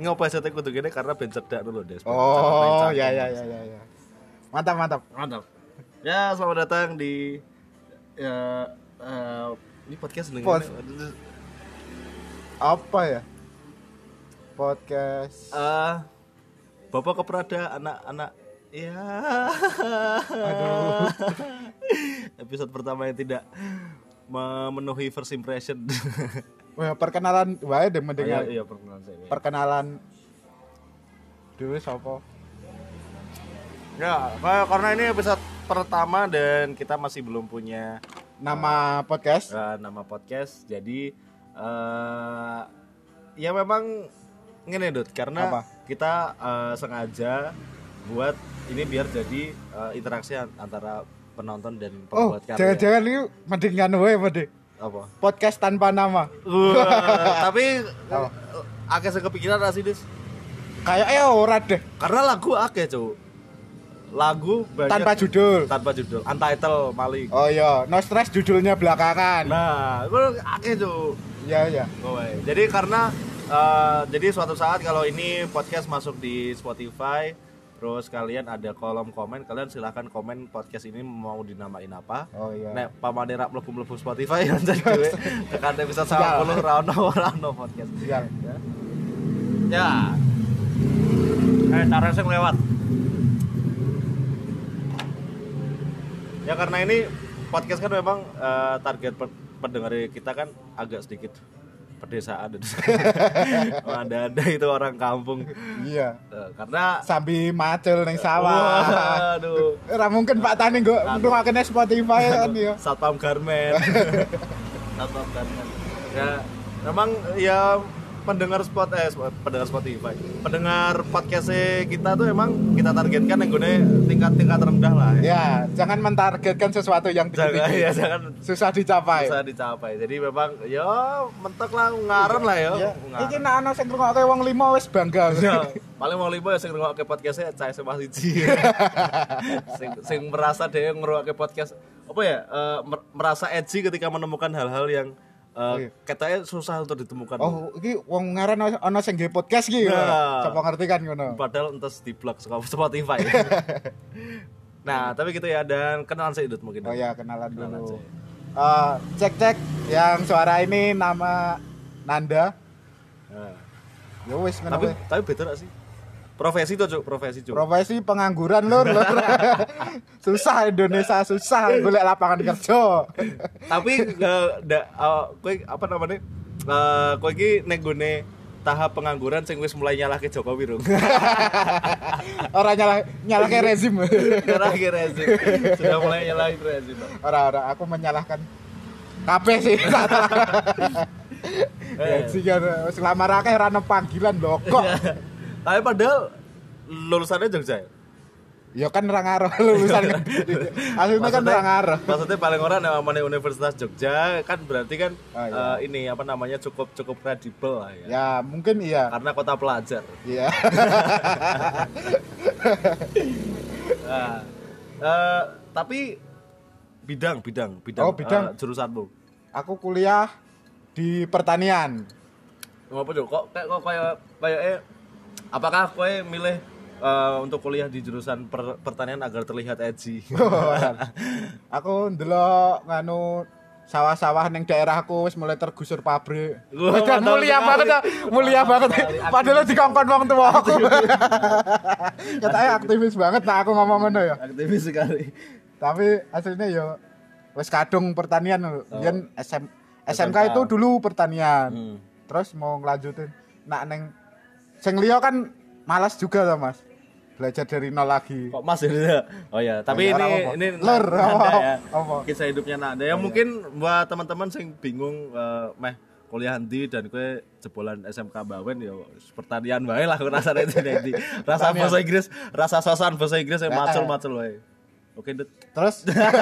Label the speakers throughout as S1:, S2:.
S1: Ngopo aja kudu gini karena ben cedak dulu deh.
S2: Oh, ya ya ya ya ya. Mantap mantap.
S1: Mantap. Ya, selamat datang di ya eh, ini podcast dengan
S2: Pod- Apa ya? Podcast.
S1: eh Bapak keperada anak-anak ya.
S2: Aduh.
S1: Episode pertama yang tidak memenuhi first impression.
S2: Wah, perkenalan wae deh mendengar.
S1: iya, iya perkenalan saya.
S2: Perkenalan dulu siapa?
S1: Ya, ka- karena ini episode pertama dan kita masih belum punya
S2: Nama podcast?
S1: eh, nama podcast. Jadi eh ya memang ngene Dut, karena
S2: Apa?
S1: kita eh, sengaja buat ini biar jadi eh, interaksi an- antara penonton dan
S2: Oh,
S1: pembuat karya.
S2: jangan-jangan ini mendingan wae mending.
S1: Apa?
S2: Podcast tanpa nama.
S1: Wah, tapi
S2: Apa?
S1: akeh sing kepikiran ra sih, Dis?
S2: Kayaknya ora deh.
S1: Karena lagu akeh, Cuk. Lagu banyak
S2: Tanpa judul.
S1: tanpa judul, untitled maling.
S2: Oh iya, no stress judulnya belakangan.
S1: Nah, itu akeh tuh.
S2: Iya iya.
S1: Kowe. Jadi karena eh, jadi suatu saat kalau ini podcast masuk di Spotify, terus kalian ada kolom komen, kalian silahkan komen podcast ini mau dinamain apa.
S2: Oh iya.
S1: Nek pamane rak mlebu-mlebu Spotify ya jadi gue tekan episode 90 ra ono ra ono podcast.
S2: Iya.
S1: Ya. Ya. Eh, taruh sing lewat. Ya karena ini podcast kan memang eh, target pe- pendengar kita kan agak sedikit pedesaan. Oh, ada ada itu orang kampung.
S2: Iya.
S1: Eh, karena
S2: Sambil macul ning sawah.
S1: Waduh.
S2: Ora mungkin Pak Tani nggo ngrungokne Spotify kan ya.
S1: Satpam Garmen. Satpam Garmen. Ya, memang ya pendengar spot eh spot- pendengar Spotify. Pendengar podcast kita tuh emang kita targetkan yang gue tingkat-tingkat rendah lah ya.
S2: Ya, jangan mentargetkan sesuatu yang
S1: Jangan
S2: tinggi-tinggi.
S1: ya jangan
S2: Susah dicapai.
S1: bisa dicapai. Jadi memang ya mentok lah ngaran lah ya.
S2: Ya,
S1: Ngaran.
S2: iki nek ana sing ngrungokke wong limo wis bangga.
S1: Ya, paling mau lima ya sing ngrungokne podcastnya cah sama siji. sing sing merasa dia ngrungokne podcast apa ya mer- merasa edgy ketika menemukan hal-hal yang
S2: iya.
S1: katanya susah untuk ditemukan.
S2: Oh, iki wong ngaran ana- sing nge podcast iki.
S1: Nah.
S2: Coba ngerti kan ngono.
S1: Padahal entas di blog suka Spotify. nah, tapi gitu ya dan kenalan saya Dut, mungkin.
S2: Oh ya, kenalan
S1: Kenalan
S2: dulu. Eh, cek cek yang suara ini nama Nanda.
S1: Nah,
S2: Ya wis
S1: tapi tapi gak sih? Profesi tuh, Cuk, profesi, Cuk.
S2: Profesi pengangguran lur, lur. susah Indonesia susah golek lapangan kerja.
S1: tapi da, eh, kowe apa namanya? Eh, kowe iki nek gone tahap pengangguran sing wis mulai nyalahke Jokowi rung.
S2: Ora nyalah nyalahke rezim.
S1: Akhir rezim. Sudah mulai nyalahin rezim.
S2: Ora ora aku menyalahkan kabeh sih. Ya sih kan akeh ora ono panggilan lho kok.
S1: Tapi padahal lulusannya Jogja. ya?
S2: Ya kan ora ngaruh lulusan kan. Aslinya kan ngaruh.
S1: Maksudnya paling orang yang namanya Universitas Jogja kan berarti kan
S2: Oh, iya.
S1: eh, ini apa namanya cukup cukup kredibel lah ya.
S2: Ya mungkin iya.
S1: Karena kota pelajar.
S2: Iya.
S1: Nah, eh, tapi bidang bidang bidang,
S2: Oh, bidang.
S1: eh, jurusanmu.
S2: Aku kuliah di pertanian.
S1: Ngapa? Kok kayak kok kayak kayak eh, apakah kowe milih eh, untuk kuliah di jurusan per- pertanian agar terlihat edgy?
S2: aku ndelok nganu sawah-sawah ning daerahku wis mulai tergusur pabrik.
S1: Wah,
S2: kan mulia
S1: sekali.
S2: banget, ah. mulia banget. Padahal dikongkon wong tua aku. Katanya aktivis banget nah aku ngomong ngono ya.
S1: Aktivis sekali.
S2: Tapi aslinya ya wis kadung pertanian lho. Yen SM, SMK
S1: SMK.
S2: itu dulu pertanian.
S1: Hmm.
S2: Terus mau ngelanjutin nak neng sing liya kan malas juga lah Mas. Belajar dari nol lagi.
S1: Kok Mas ini? Oh ya, tapi
S2: Ya,
S1: ini
S2: apa?
S1: ini Nanda
S2: apa?
S1: ya.
S2: Apa?
S1: Kisah hidupnya Nanda. Ya mungkin buat teman-teman sing bingung eh, meh kuliah ndi dan kue jebolan SMK Bawen ya pertanian wae lah rasane di. Rasa bahasa Inggris, rasa sosan bahasa Inggris yang macul-macul wae. Oke, Dut.
S2: Terus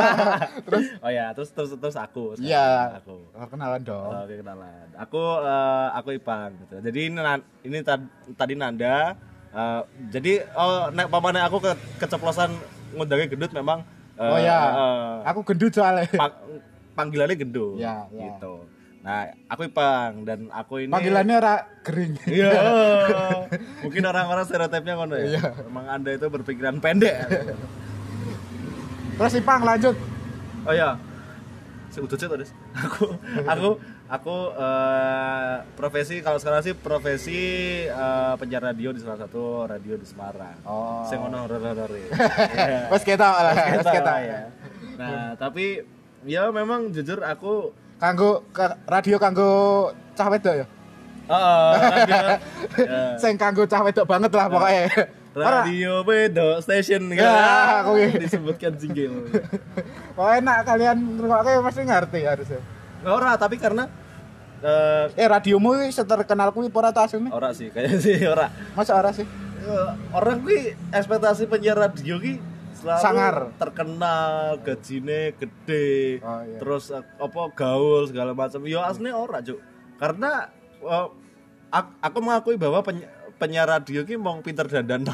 S2: terus
S1: Oh ya, terus terus terus aku.
S2: iya
S1: Aku.
S2: perkenalan dong.
S1: Oke kenalan. Aku eh, aku Ipang gitu. Jadi ini ini tad- tadi Nanda Eh, jadi oh nek pamane aku ke, keceplosan ngundangnya gendut memang eh,
S2: Oh ya.
S1: eh,
S2: Aku gendut soalnya.
S1: pang- panggilannya gendut
S2: Ya, ya.
S1: gitu nah aku Ipang dan aku ini
S2: Panggilannya ora gering.
S1: Iya. Mungkin orang-orang stereotipnya ngono ya.
S2: Iya.
S1: Emang Anda itu berpikiran pendek.
S2: Terus Ipang lanjut.
S1: oh ya. Seudut sih Des. Aku aku aku eh, profesi kalau sekarang sih profesi eh, penyiar radio di salah satu radio di Semarang.
S2: Oh.
S1: Sing ono horor-horor ya. Iya.
S2: Wes ketok lah, wes
S1: Kita, ya. Nah, tapi ya memang jujur aku
S2: Kanggo ka- radio kanggo cah wedok ya.
S1: Oh, radio, ya.
S2: Sing kanggo cah wedok banget lah pokoknya.
S1: Radio bedo station
S2: Ya,
S1: kan
S2: kuwi.
S1: disebutkan jingle.
S2: pokoknya nak kalian ngrungokke mesti ngerti harusnya.
S1: Ora, tapi karena eh
S2: Eh radiomu ini seterkenal kuwi apa ora ta asline?
S1: ora sih, kayaknya sih ora.
S2: Masa ora sih?
S1: Eh, orang kuwi ekspektasi penyiar radio ki selalu
S2: Sangar.
S1: terkenal, gajine gede,
S2: Oh, iya.
S1: terus eh, apa gaul segala macam. Yo aslinya ora, Cuk. Karena ak- aku mengakui bahwa peny- penyiar radio ki mau pinter dandan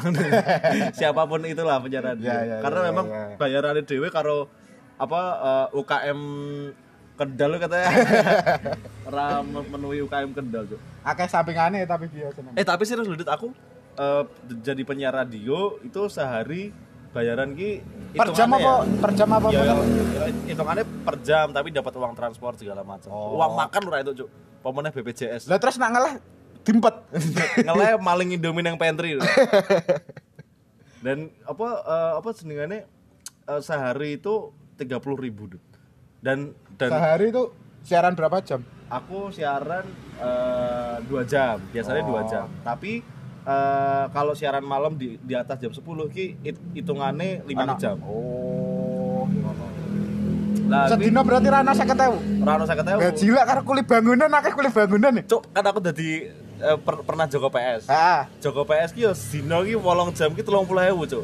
S1: siapa pun itulah penyiar radio.
S2: Ya, ya,
S1: Karena
S2: ya,
S1: memang
S2: ya.
S1: bayarannya dhewe karo apa eh, UKM Kendal katanya ora memenuhi UKM Kendal, Cuk.
S2: Akeh sampingane tapi biasa.
S1: Eh tapi serius Ludit aku eh, jadi penyiar radio itu sehari bayaran ki
S2: per jam apa? Per jam apa?
S1: Ya, ya, ya, hitungannya per jam tapi dapat uang transport segala macam.
S2: Oh.
S1: Uang makan ora itu, Cuk. Pemenang BPJS.
S2: Lah terus nak ngalah dimpet.
S1: Ngeleh maling Indomie yang pantry. Dan apa eh, apa senengannya eh, sehari itu 30.000 ribu Dan dan
S2: Sehari itu siaran berapa jam?
S1: aku siaran eh, dua jam biasanya dua
S2: Oh.
S1: jam tapi eh, kalau siaran malam di di atas jam 10 ki hit- hitungannya lima jam
S2: Oh.
S1: nah
S2: Sedina berarti rana 50.000.
S1: rano saya
S2: Gaji lah karo kulit bangunan akeh kulit bangunan nih.
S1: cuk kan aku jadi eh, per- pernah Joko PS
S2: Ah,
S1: Joko PS ki yo dino ki 8 jam ki 30.000 cuk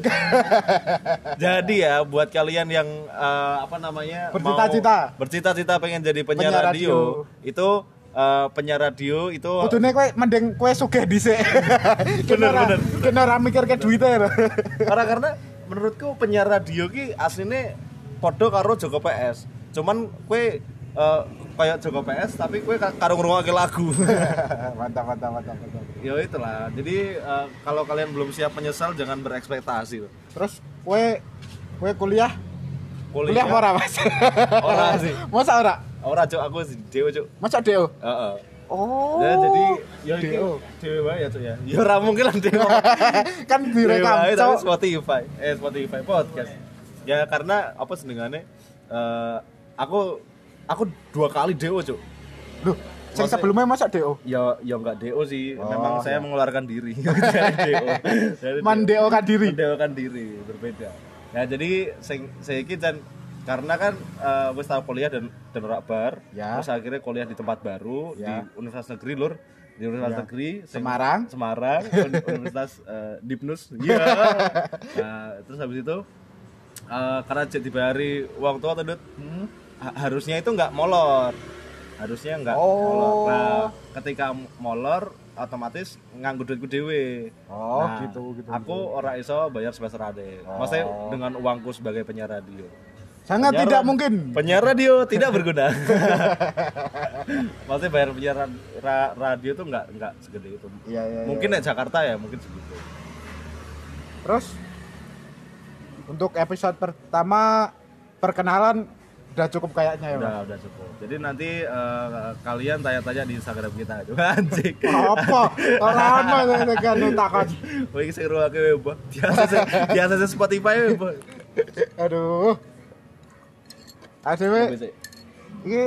S1: jadi ya buat kalian yang eh, apa namanya
S2: Bercita-cita.
S1: bercita-cita pengen jadi penyiar,
S2: Penyiar
S1: radio,
S2: radio.
S1: itu eh, penyiar radio itu
S2: kudune kowe mending kowe sugih dhisik.
S1: Bener, bener.
S2: Kena ra mikir ke duitnya lho.
S1: karena karena menurutku penyiar radio ki aslinya podo karo Joko PS cuman kue eh, kayak Joko PS tapi ka- karo ngrungokke lagu
S2: mantap, mantap, mantap, mantap.
S1: ya itulah jadi eh, kalau kalian belum siap menyesal jangan berekspektasi
S2: Terus kowe kowe kuliah kuliah apa ora, Mas?
S1: ora sih
S2: Masa ora?
S1: ora cuk aku sih dewe cuk
S2: Masa DO?
S1: Heeh.
S2: Oh.
S1: Ya, jadi ya iki
S2: DO.
S1: dewe wae ya cuk ya ya ora mungkin lah dewe
S2: kan direkam, Cok.
S1: Spotify eh Spotify podcast ya karena apa senengannya eh, aku aku dua kali dewe cuk
S2: Loh,
S1: Maksudnya-
S2: sebelumnya masa DO?
S1: Ya, ya enggak DO sih.
S2: Oh,
S1: Memang saya
S2: ya.
S1: mengeluarkan diri DO. Dari
S2: Mandeo kan diri.
S1: Diri, berbeda. Ya, jadi sing saiki dan karena kan eh, wis tau kuliah dan dan ora bar,
S2: Ya.
S1: terus akhirnya kuliah di tempat baru di
S2: Ya.
S1: Universitas Negeri Lur, di Universitas
S2: Ya.
S1: Negeri sing-
S2: Semarang.
S1: Semarang, Uni- Universitas eh, Dipnus. Iya. Nah, terus habis itu eh, karena jadi tua tuh, Dut,
S2: Hmm.
S1: Ha- harusnya itu nggak molor harusnya nggak
S2: Oh.
S1: molor nah ketika molor otomatis nganggo duitku dewe
S2: Oh,
S1: Nah,
S2: gitu, gitu,
S1: aku
S2: gitu.
S1: ora iso bayar semester ade
S2: Oh.
S1: maksudnya dengan uangku sebagai penyiar radio
S2: Sangat
S1: Penyiar-
S2: tidak mungkin.
S1: penyiar radio tidak berguna maksudnya bayar penyiar ra- ra- radio tuh nggak nggak segede itu
S2: Iya, iya.
S1: mungkin ya Jakarta ya mungkin segitu
S2: Terus untuk episode pertama perkenalan udah cukup kayaknya ya.
S1: Udah udah cukup jadi nanti eh, kalian tanya-tanya di Instagram kita anjing
S2: Apa? Ora ono kan takon.
S1: Ini seru aku ya, Mbak. Biasa sih, biasa sih Spotify ya, Mbak.
S2: Aduh. Adewe iki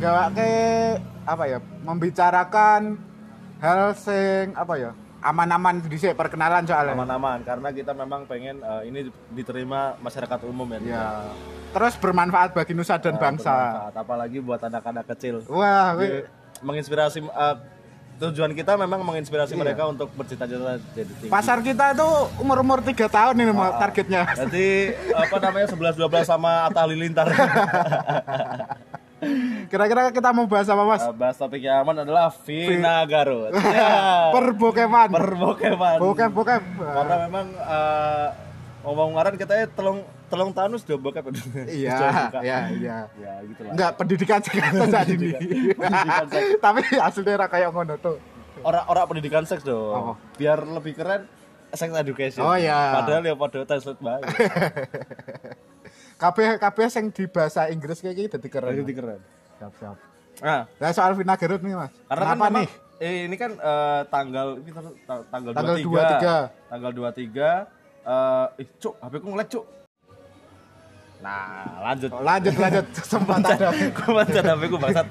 S2: gawake apa ya? Membicarakan hal sing apa ya? Aman-aman dhisik perkenalan soalnya.
S1: Aman-aman, karena kita memang pengen eh, ini diterima masyarakat umum ya.
S2: Ya. Terus bermanfaat bagi nusa dan
S1: Eh,
S2: bangsa.
S1: bermanfaat, apalagi buat anak-anak kecil.
S2: Wah,
S1: Jadi, menginspirasi eh, tujuan kita memang menginspirasi
S2: Iya.
S1: mereka untuk bercita-cita jadi tinggi.
S2: pasar kita itu umur-umur 3 tahun ini mau targetnya.
S1: Nanti apa namanya 11 12 sama Atta Halilintar.
S2: Kira-kira kita mau bahas apa, Mas?
S1: Eh, bahas topik yang aman adalah Vina Garut. Ya.
S2: Per Bokeman.
S1: Per Pokemon.
S2: Bokep, bokep.
S1: Karena memang eh, ngomong ngaran kita ya telung telung tahun sudah bokep.
S2: Iya, iya, iya.
S1: Ya gitu lah.
S2: Enggak pendidikan sekarang saat ini.
S1: Pendidikan seks.
S2: Tapi aslinya kayak ngono tuh.
S1: Orang-orang pendidikan seks dong.
S2: Apa?
S1: Biar lebih keren sex education.
S2: Oh, iya.
S1: Padahal ya pada translate banget.
S2: Kabeh kabeh sing di bahasa Inggris kayak gitu dadi keren.
S1: Jadi keren.
S2: Siap, siap.
S1: Nah,
S2: Nah, soal Vina Garut nih, Mas.
S1: karena
S2: Kenapa
S1: kan memang,
S2: nih?
S1: eh, ini kan eh, tanggal ini tanggal,
S2: Tanggal
S1: 23. Tanggal 23 eh ih, cuk, HP ku ngelek, cuk. Nah, lanjut.
S2: Oh, lanjut lanjut sempat ada.
S1: Gue baca HP ku bangsat.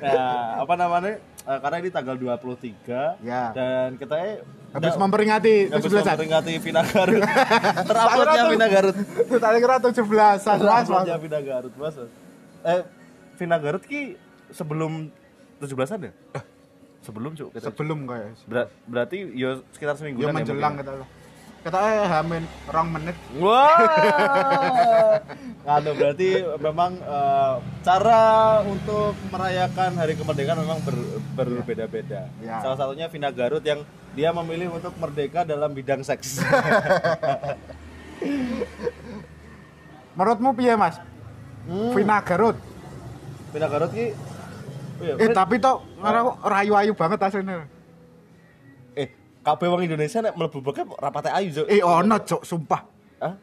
S1: Nah, apa namanya? Eh, karena ini tanggal 23
S2: Ya.
S1: dan kita
S2: Habis memperingati
S1: habis
S2: 17-an.
S1: memperingati Vina Garut. Teruploadnya Vina Garut.
S2: Tadi kira 17-an, Mas. Mas.
S1: Teruploadnya Vina Garut, Mas. Eh, Vina Garut ki sebelum 17-an ya? Sebelum, Cuk.
S2: Sebelum kayak.
S1: Ber- berarti yo sekitar seminggu
S2: Ya menjelang kita lah. Kita eh hamin rong menit.
S1: Wah, Anu berarti memang eh, cara untuk merayakan Hari Kemerdekaan memang ber- berbeda-beda.
S2: Ya.
S1: Salah satunya Vina Garut yang dia memilih untuk merdeka dalam bidang seks.
S2: Menurutmu piye, Mas?
S1: Hmm.
S2: Vina Garut.
S1: Vina Garut ki Oh iya,
S2: Eh tapi toh ngaranku rayu-ayu banget aslinya.
S1: Eh kabeh wong Indonesia nek mlebu bokep rapate ayu, Cuk.
S2: Eh ono, Cok, sumpah.
S1: Hah?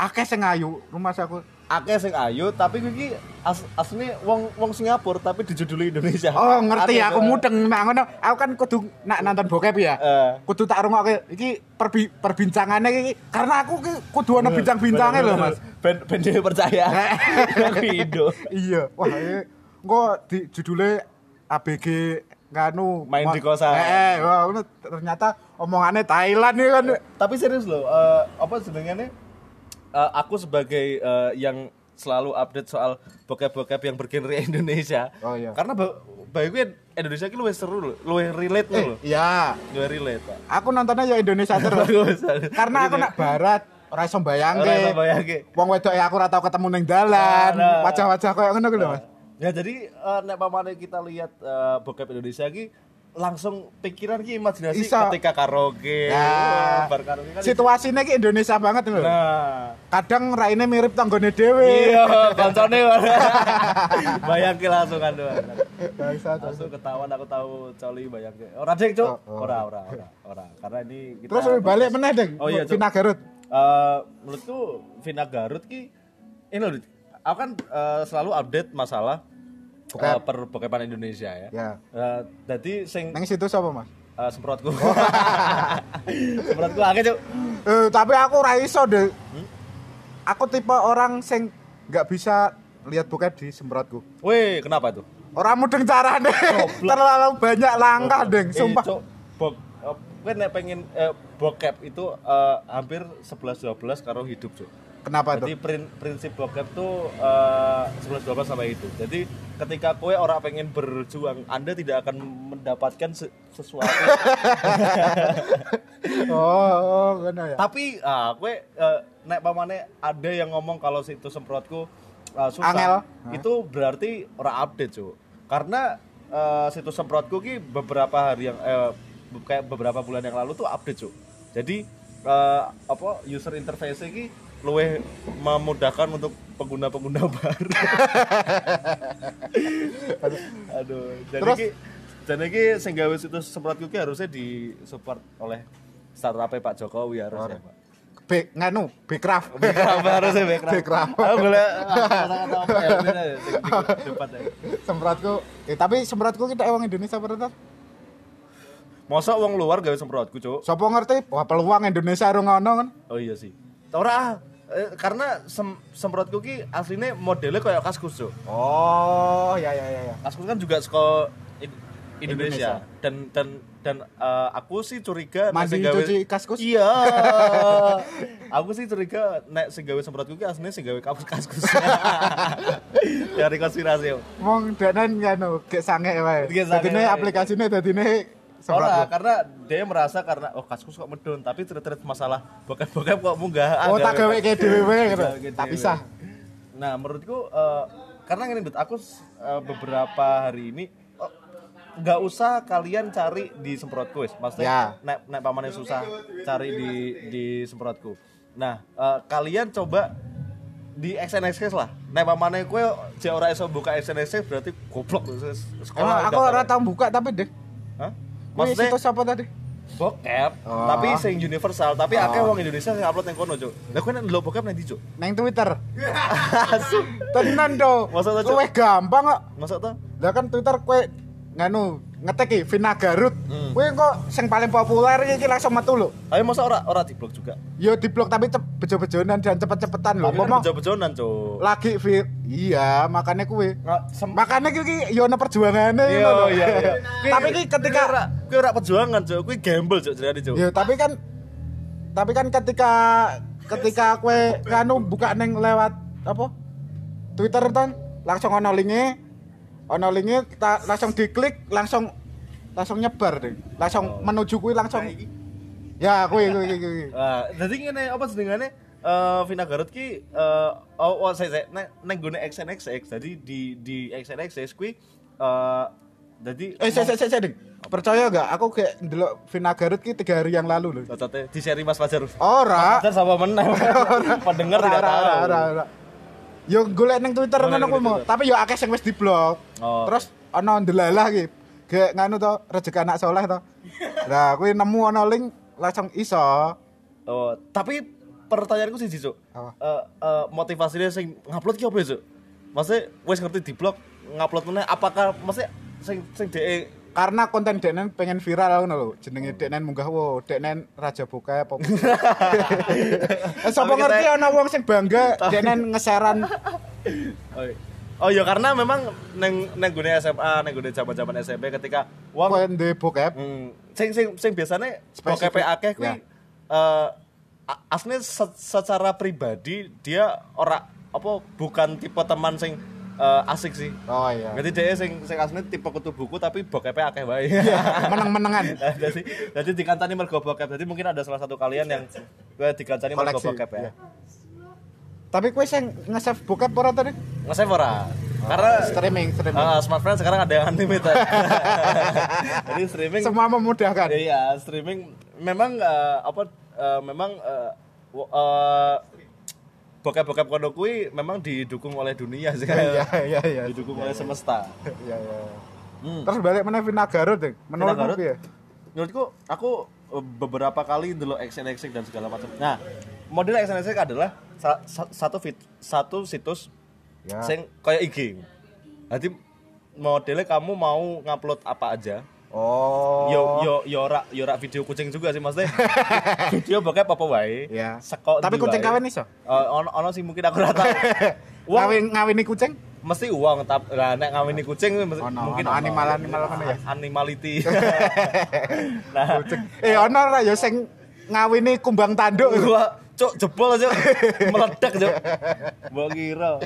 S2: Akeh sing ayu rumah aku.
S1: Akeh sing ayu tapi kuwi ki as asline wong wong Singapura tapi dijuduli Indonesia.
S2: Oh, ngerti
S1: Aneh,
S2: aku mudeng nak ngono. Aku kan kudu nak nonton bokep ya.
S1: Eh.
S2: Kudu tak rungokke iki perbi, perbincangannya iki karena aku ki kudu ono bincang-bincangnya lho, Mas.
S1: Ben ben percaya. Aku Indo.
S2: iya wah ini kok di judulnya ABG nganu
S1: Main di kosan.
S2: eh, eh wah, ini ternyata omongannya Thailand nih kan
S1: Tapi serius loh, eh, apa sebenarnya eh, aku sebagai eh, yang selalu update soal bokep-bokep yang bergenre Indonesia.
S2: Oh, iya.
S1: Karena ba bagi gue Indonesia ki luwih seru loh, luwih relate
S2: eh
S1: loh.
S2: iya
S1: Luwih relate,
S2: aku nontonnya ya Indonesia terus karena aku nak barat ora iso
S1: Ora iso
S2: bayangke
S1: bayangke.
S2: wong wedok ya aku ora tau ketemu ning dalan
S1: Nah, nah.
S2: wajah-wajah koyo ngono ku lho Mas
S1: Ya jadi eh, nek pamane kita lihat eh, bokep Indonesia ki langsung pikiran ki imajinasi
S2: Iso.
S1: ketika karaoke.
S2: Nah.
S1: Bar karaoke kan.
S2: situasinya ki Indonesia banget lho
S1: Nah.
S2: kadang raine mirip tanggone dhewe
S1: Iya, koncone. Bayangke langsung kan.
S2: Bangsat.
S1: langsung ketahuan aku tahu coli bayangke ora dek cuk
S2: Oh, oh.
S1: ora ora ora ora karena ini kita
S2: terus balik meneh deng
S1: Oh iya.
S2: Vina Garut
S1: Eh, menurutku Vina Garut ki ini loh aku kan eh, selalu update masalah
S2: Bokep.
S1: eh, per bokepan Indonesia ya
S2: ya
S1: Eh, jadi sing
S2: nang situ sapa Mas
S1: eh, semprotku semprotku akeh cuk
S2: Eh, tapi aku ora iso deh.
S1: Hmm?
S2: Aku tipe orang sing nggak bisa lihat bokep di semprotku.
S1: weh kenapa tuh
S2: Orang mudeng carane. Terlalu banyak langkah, Deng.
S1: Eh,
S2: Sumpah.
S1: Bok eh, kowe nek pengen eh, bokep itu eh, hampir 11 12 karo hidup cuk
S2: Kenapa
S1: Jadi
S2: tuh?
S1: prin- prinsip bokep tuh eh, 11 12 sama itu. Jadi ketika kue orang pengen berjuang, Anda tidak akan mendapatkan se- sesuatu.
S2: Oh, oh, ngono ya.
S1: Tapi ah kue eh, nek pamane ada yang ngomong kalau situ semprotku eh, susah.
S2: Angel.
S1: Itu berarti orang update, Cuk. Karena eh, situs semprotku ki beberapa hari yang eh, be- kayak beberapa bulan yang lalu tuh update, Cuk. Jadi eh, apa user interface ki luwih memudahkan untuk pengguna-pengguna baru. Aduh, jadi
S2: Terus?
S1: ki jadi ki sing gawe situs semprotku ki harusnya di support oleh startup Pak Jokowi harusnya, Pak.
S2: B nganu, Bcraft.
S1: Background harusnya background.
S2: Background.
S1: Aku boleh kata-kata apa ya ini aja.
S2: semprotku. Eh, tapi semprotku kita orang Indonesia bener.
S1: Masa wong luar gawe semprotku, Cuk?
S2: Sopo ngerti? Wah, peluang Indonesia ora ngono kan.
S1: Oh iya sih. Ora eh, karena sem semprotku ki aslinya modelnya kayak kaskus, Cuk.
S2: Oh, ya ya ya ya.
S1: Kaskus kan juga sekolah Indonesia.
S2: Indonesia.
S1: dan dan dan eh, aku sih curiga
S2: Mandi
S1: gawe-
S2: cuci kaskus?
S1: Iya. aku sih curiga nek sing gawe semprotku ki aslinya sing gawe kaskus kaskus. Dari konspirasi.
S2: Wong danan nganu, gek sange wae. Dadine
S1: wae.
S2: aplikasine dadine
S1: Ora, karena dia merasa karena oh kaskus kok medun, tapi terus masalah bokep-bokep kok munggah.
S2: Oh, tak gawe ke dhewe gitu. Tak pisah.
S1: Nah, menurutku eh, karena Dut, aku uh, beberapa hari ini oh, nggak usah kalian cari di semprotku wis maksudnya
S2: Ya.
S1: nek nek pamane susah cari di di semprotku nah eh, kalian coba di XNXX lah nek pamane kowe jek ora iso buka XNXX berarti goblok wis
S2: Emang aku
S1: udah
S2: ora
S1: tau.
S2: tau buka tapi deh.
S1: Maksudnya
S2: situs apa tadi?
S1: bokep
S2: Oh.
S1: tapi sing universal tapi
S2: Oh.
S1: akeh wong Indonesia sing upload yang kono cuk lah kowe nek ndelok bokep ndi cuk
S2: Neng Twitter. Tenan do.
S1: Masa?
S2: Luwih gampang kok.
S1: Masuk tuh
S2: Lah kan Twitter kowe nganu ngetik iki Vina Garut.
S1: Hmm.
S2: Kowe kok sing paling populer iki langsung metu lho.
S1: ayo masa ora ora di blog juga
S2: Yo di blog tapi cep, bejo-bejonan dan cepet-cepetan lho.
S1: kan
S2: Ngomong
S1: bejo-bejonan cuk
S2: lagi vir iya makanya kuwi makanya iki yo ana perjuangane
S1: Iya,
S2: ngono lho.
S1: iya, iya.
S2: tapi iki ketika
S1: ora kuwi ora perjuangan, Cuk. Kuwi gamble, Cuk, jadi Cuk.
S2: yo tapi kan tapi kan ketika ketika kue nganu buka neng lewat apa Twitter kan langsung ono linknya ono linknya ta- langsung diklik langsung langsung nyebar deh. Langsung menuju kui langsung. Ya kui kui kui, kui.
S1: Ah, jadi ngene apa jenengane? Eh Vina Garut ki eh oh, oh saya saya nek gune XNXX jadi di di XNXX kuwi eh jadi
S2: eh saya saya saya ding percaya gak aku kayak ndelok Vina Garut ki tiga hari yang lalu loh
S1: di seri Mas Fajar.
S2: ora.
S1: Fajar sama menang. Pendengar tidak tahu.
S2: Yo golek ning Twitter ngono kuwi mau, tapi yo akeh sing wis diblok.
S1: Oh.
S2: Terus ana ndelalah iki. Gek nganu to, rezeki anak soleh to. Lah kuwi nemu ana link langsung iso.
S1: Oh, tapi pertanyaanku sih, Cuk.
S2: Apa?
S1: Eh eh, motivasinya sing ngupload ki ya, Cuk? Maksudnya wis ngerti di blog ngupload meneh apakah maksudnya sing sing
S2: Karena konten Deknen pengen viral ngono lho. Jenenge Deknen munggah wo, Deknen raja bokep apa. Eh sapa
S1: kita-
S2: ngerti ana wong sing bangga Deknen ngeseran
S1: Oh, iya. Karena memang neng neng gune SMA, neng gune zaman-zaman SMP ketika wong
S2: konten bokep.
S1: hmm, sing sing sing biasanya
S2: Spesifik.
S1: bokep akeh kuwi
S2: Ya.
S1: eh secara pribadi dia ora apa bukan tipe teman sing eh, asik sih.
S2: Oh iya.
S1: Jadi dia sing sing aslinya tipe kutu buku tapi bokep akeh wae.
S2: Meneng-menengan.
S1: jadi jadi dikancani mergo bokep. Jadi mungkin ada salah satu kalian yang gue dikancani mergo bokep ya.
S2: iya. Tapi kowe sing nge-save bokep ora tadi?
S1: Nge-save ora? Karena
S2: Streaming, streaming.
S1: Ah, smartphone sekarang ada yang unlimited. Jadi streaming
S2: Semua memudahkan.
S1: Iya, streaming memang eh, apa eh, memang eh, wo- bokep-bokep kono kuwi memang didukung oleh dunia sih.
S2: Iya, iya, iya.
S1: didukung oleh semesta.
S2: Iya, iya.
S1: Hmm.
S2: Terus balik mana Vina Garut deh.
S1: Vina
S2: Menurutmu piye?
S1: Menurutku aku eh, beberapa kali dulu XNXX dan segala macam. Nah, model XNXX adalah sa- sa- satu fit, satu situs
S2: Ya.
S1: sing kayak IG. Jadi modelnya kamu mau ngupload apa aja,
S2: Oh.
S1: yo yo yo ora yo ora video kucing juga sih maksudnya video bokep apa wae
S2: Ya.
S1: Seko
S2: Tapi kucing kawin iso?
S1: Eh, ono ono sih mungkin aku ora tahu uang
S2: Ngawin ngawini kucing?
S1: mesti uang tapi lah nek ngawini kucing mesti-
S2: Ono,
S1: mungkin
S2: ono animal-animal ngono ya?
S1: animality nah
S2: Eh ono ora ya sing ngawini kumbang tanduk.
S1: gua cuk jebol aja meledak cuk mbok kira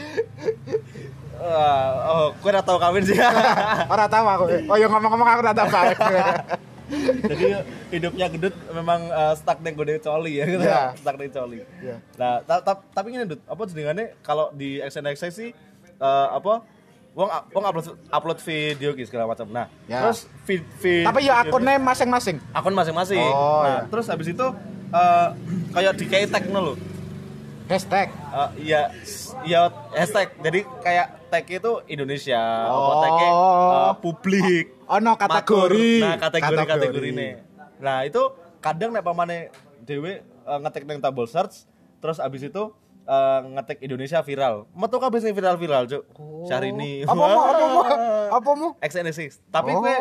S1: Wah, oh, gue udah tau kawin sih.
S2: Ora tahu aku. Oh ya ngomong-ngomong aku ora tahu kawin.
S1: Jadi hidupnya gendut memang eh, stuck ning gede coli ya gitu.
S2: Iya.
S1: Stuck ning coli.
S2: Iya.
S1: Nah, ta- ta- tapi ini Dut, apa jenengannya kalau di XNXX sih eh, apa wong wong upload upload video gitu segala macam. Nah,
S2: Ya.
S1: terus feed, feed
S2: Tapi ya akunnya masing-masing.
S1: akun masing-masing.
S2: Oh,
S1: nah,
S2: iya.
S1: terus habis itu eh, kayak di kayak tag loh.
S2: Hashtag.
S1: Eh, iya, iya hashtag. Jadi kayak tag itu Indonesia, apa
S2: Oh.
S1: tagnya eh, publik.
S2: Ono kategori.
S1: Matur. Nah, kategori kategori ini. Nah, itu kadang nek pamane dhewe uh, ngetik nang tabel search, terus abis itu uh, ngetik Indonesia viral. Metu kabeh sing viral-viral, Cuk. Syahrini.
S2: Apa mau? Apa mau? Apa mau?
S1: XNSX. Tapi
S2: Oh.
S1: kowe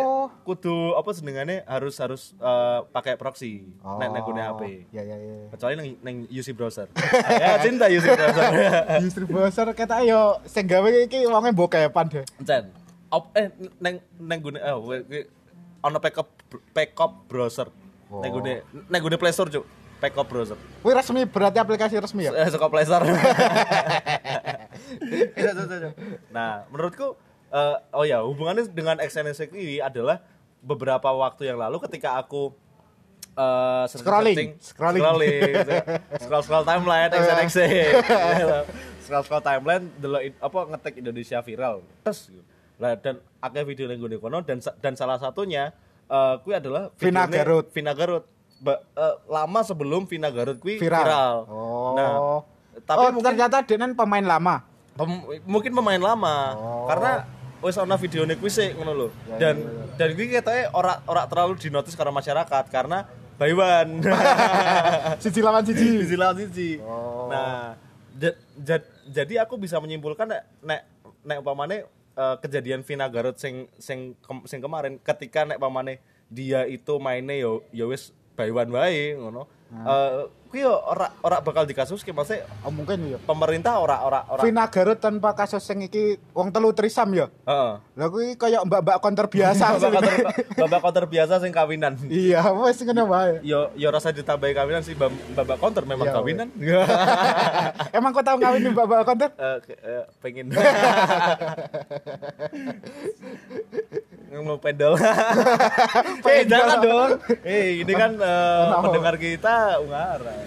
S1: kudu apa senengane harus harus uh, pakai proxy nek nek gune HP.
S2: Ya ya ya.
S1: Kecuali nang nang UC browser. ya cinta UC browser.
S2: Justru bosor kata yo sing gawe iki wonge bokepan deh.
S1: Encen. Op, eh neng neng gune eh ono backup backup browser. Neng
S2: Oh.
S1: gune neng gune Play Store, Cuk. Backup browser.
S2: Kuwi resmi berarti aplikasi resmi ya?
S1: Eh suka Play Store. Iya, iya, iya, nah, menurutku eh, oh ya, hubungannya dengan XNSX ini adalah beberapa waktu yang lalu ketika aku searching-
S2: Scrolling. Scrolling.
S1: scrolling, scroll scroll timeline XNXX, scroll scroll timeline delok apa ngetik Indonesia viral terus lah dan akeh video ning gone kono dan dan salah satunya eh kuwi adalah
S2: Vina Garut.
S1: Vina Garut Ba- eh, lama sebelum Vina Garut kuwi
S2: Viral.
S1: viral.
S2: Oh.
S1: Nah, tapi
S2: oh,
S1: mungkin
S2: ternyata kan pemain lama.
S1: Pem- mungkin pemain lama
S2: Oh.
S1: karena wis ana videone kuwi sik ngono lho.
S2: Ya,
S1: dan
S2: ya, ya.
S1: dan kuwi ketoke ora ora terlalu dinotis karo masyarakat karena Baiwan.
S2: Siji lawan siji.
S1: Sisi lawan sisi.
S2: Oh.
S1: Nah, ja- ja- jadi aku bisa menyimpulkan nek nek nek umpamane eh, kejadian Vina Garut sing sing kem- sing kemarin ketika nek umpamane dia itu mainnya yo yo wis Baiwan wae ngono. Eh kuwi yo ora ora bakal dikasuske maksudnya
S2: Oh, mungkin ya.
S1: pemerintah ora ora ora
S2: Vina Garut tanpa kasus sing iki wong telu trisam ya.
S1: Heeh.
S2: Lah kuwi kaya mbak-mbak konter biasa. Sebenarnya.
S1: konter, biasa sing kawinan.
S2: Iya, wes ngono wae.
S1: Yo yo rasa ditambahi kawinan sih babak konter memang
S2: Iya,
S1: kawinan.
S2: Emang kau tahu ngawin mbak-mbak konter?
S1: Ke- eh, pengen ngomong pedal. Eh jangan dong. Eh ini kan
S2: Kenapa?
S1: pendengar kita Ungaran.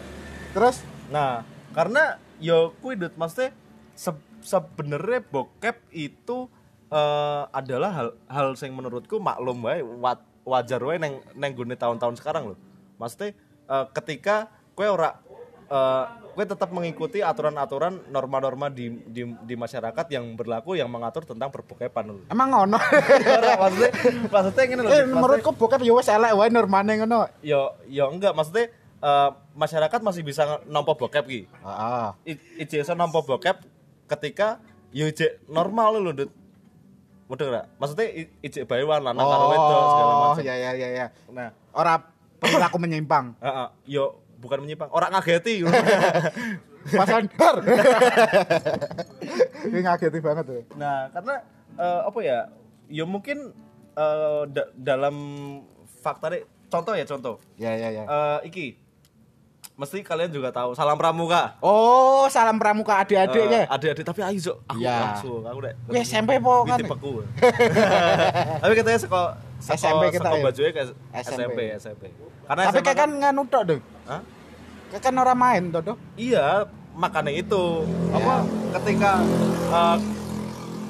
S2: Terus
S1: Nah, karena yo kuwi Dut, maksudnya se- sebenarnya bokep itu eh, adalah hal hal yang menurutku maklum wae wa- wajar wae neng neng gune tahun-tahun sekarang loh. Maksudnya eh, ketika kue ora eh, kue tetap mengikuti aturan-aturan norma-norma di, di di masyarakat yang berlaku yang mengatur tentang perbokepan
S2: emang ngono.
S1: Maksudnya maksudnya ngene lho.
S2: eh menurutku bokep ya wes elek wae normane ngono.
S1: yo yo enggak maksudnya eh, masyarakat masih bisa nampa bokep ki.
S2: Heeh.
S1: Iso nampa bokep ketika yo ije normal lho Dut. Mudah gak? Maksudnya i- ije bae wan lanang karo wedok segala
S2: Oh,
S1: macam.
S2: ya ya ya ya.
S1: Nah,
S2: Ora perilaku menyimpang.
S1: heeh, yo bukan menyimpang, orang ngageti.
S2: Pasan har. Ini ngageti banget tuh.
S1: nah, karena eh, apa ya? Yo mungkin eh, da- dalam fakta deh, contoh ya contoh.
S2: Ya ya ya.
S1: Eh, iki mesti kalian juga tahu salam pramuka.
S2: Oh, salam pramuka adik-adik ya.
S1: adik-adik tapi ayo Cuk. aku
S2: Iya.
S1: langsung aku dek
S2: Wih, SMP po kan.
S1: tipeku. Tapi katanya sekolah
S2: SMP kita ya?
S1: bajunya ke
S2: SMP.
S1: SMP SMP. Karena
S2: Tapi kayak kan nganu tok dong.
S1: Hah?
S2: Kayak kan orang main toh dong.
S1: Iya, makanya itu.
S2: Ya.
S1: Apa ketika eh,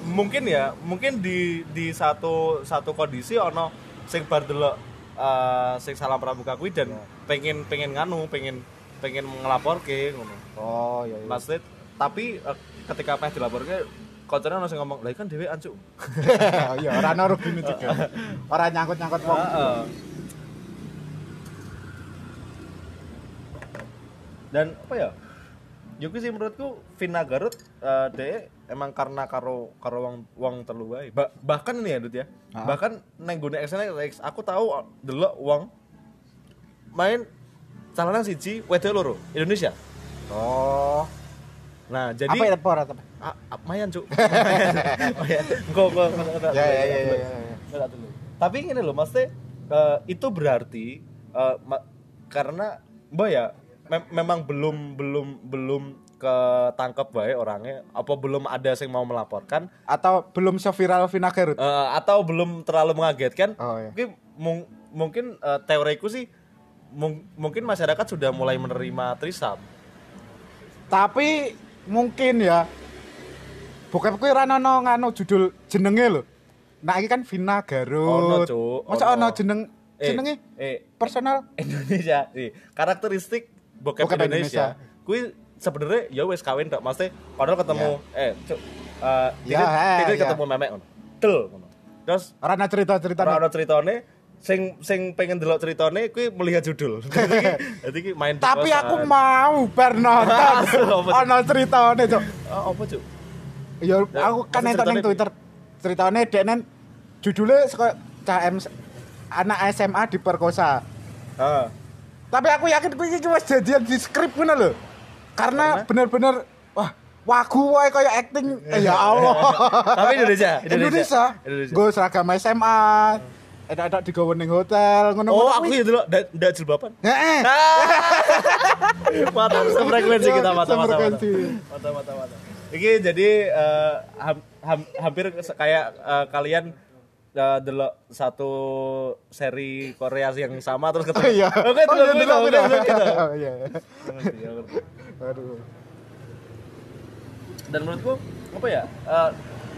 S1: mungkin ya, mungkin di di satu satu kondisi ono sing bar delok eh, sing salam pramuka kuwi dan
S2: Ya.
S1: pengen pengen nganu, pengen pengen ngelaporke ngono.
S2: Oh, iya iya.
S1: Maksudnya tapi eh, ketika apa dilaporke koncerne ono sing ngomong, "Lah kan dhewe ancu."
S2: Oh, iya, orang naruh gini juga. Orang nyangkut-nyangkut wong.
S1: Heeh. Dan apa ya? Yuki sih menurutku Vina Garut eh de emang karena karo karo wong wong telu wae. Ba- bahkan ini ya Dut ya.
S2: Ah.
S1: Bahkan neng gune SNX aku tahu delok wong main calonan siji wedok loro Indonesia.
S2: Oh.
S1: Nah, jadi
S2: Apa ya apa apa?
S1: Ah, ah, mayan cuk kok kok kok-
S2: Ya ya ya ya. ya.
S1: Tapi ini loh, maksudnya eh, itu berarti eh, karena mbak ya mem- memang belum belum belum ketangkep baik orangnya apa belum ada yang mau melaporkan
S2: Atau belum seviral Vina Garut?
S1: eh, atau belum terlalu mengagetkan
S2: Oh, iya.
S1: mungkin mung- mungkin eh, teoriku sih mung- mungkin masyarakat sudah mulai menerima trisam
S2: Tapi mungkin ya bokep kuwi ra ono nganu judul jenenge lho. Nah, iki kan Vina
S1: Ono,
S2: Garut.
S1: Cuk,
S2: Masa
S1: ono.
S2: ono jeneng
S1: Eh,
S2: jenenge
S1: eh
S2: personal?
S1: Indonesia nih karakteristik bokep,
S2: Bokep
S1: Indonesia, kui sebenarnya ya wes kawin tak maksudnya padahal ketemu eh cuk eh
S2: Ya, eh,
S1: titik
S2: ya.
S1: ketemu memek ngono del ngono terus
S2: Ora ana cerita-cerita.
S1: ora ono ceritane sing sing pengen delok ceritane kui melihat judul jadi jadi ki main
S2: Tapi aku mau bar nonton. Ono ceritane, Cuk.
S1: oh, apa cuk
S2: Ya
S1: Ya,
S2: aku kan nonton ning? Twitter. Ceritane denen judulnya saka KM anak SMA diperkosa.
S1: ah
S2: Tapi aku yakin kuwi iki wis jadian di skrip ngono lho. Karena bener-bener wah wagu wae kayak acting eh, ya Allah.
S1: tapi Indonesia
S2: Indonesia.
S1: Indonesia
S2: Gue seragam SMA. Edak-edak digawe ning hotel ngono
S1: oh aku ya delok ndak jilbaban
S2: Heeh.
S1: mantap sefrekuensi kita mata mata mata mata mata mata ini jadi eh, ham- ham- hampir kayak eh, kalian delok satu seri Korea yang sama terus ketemu
S2: Iya.
S1: oke
S2: Oh,
S1: delok
S2: iya, delok,
S1: oke
S2: delok.
S1: delok gitu
S2: Oh, Iya.
S1: Ya, ngerti.
S2: Aduh.
S1: dan menurutku apa ya eh,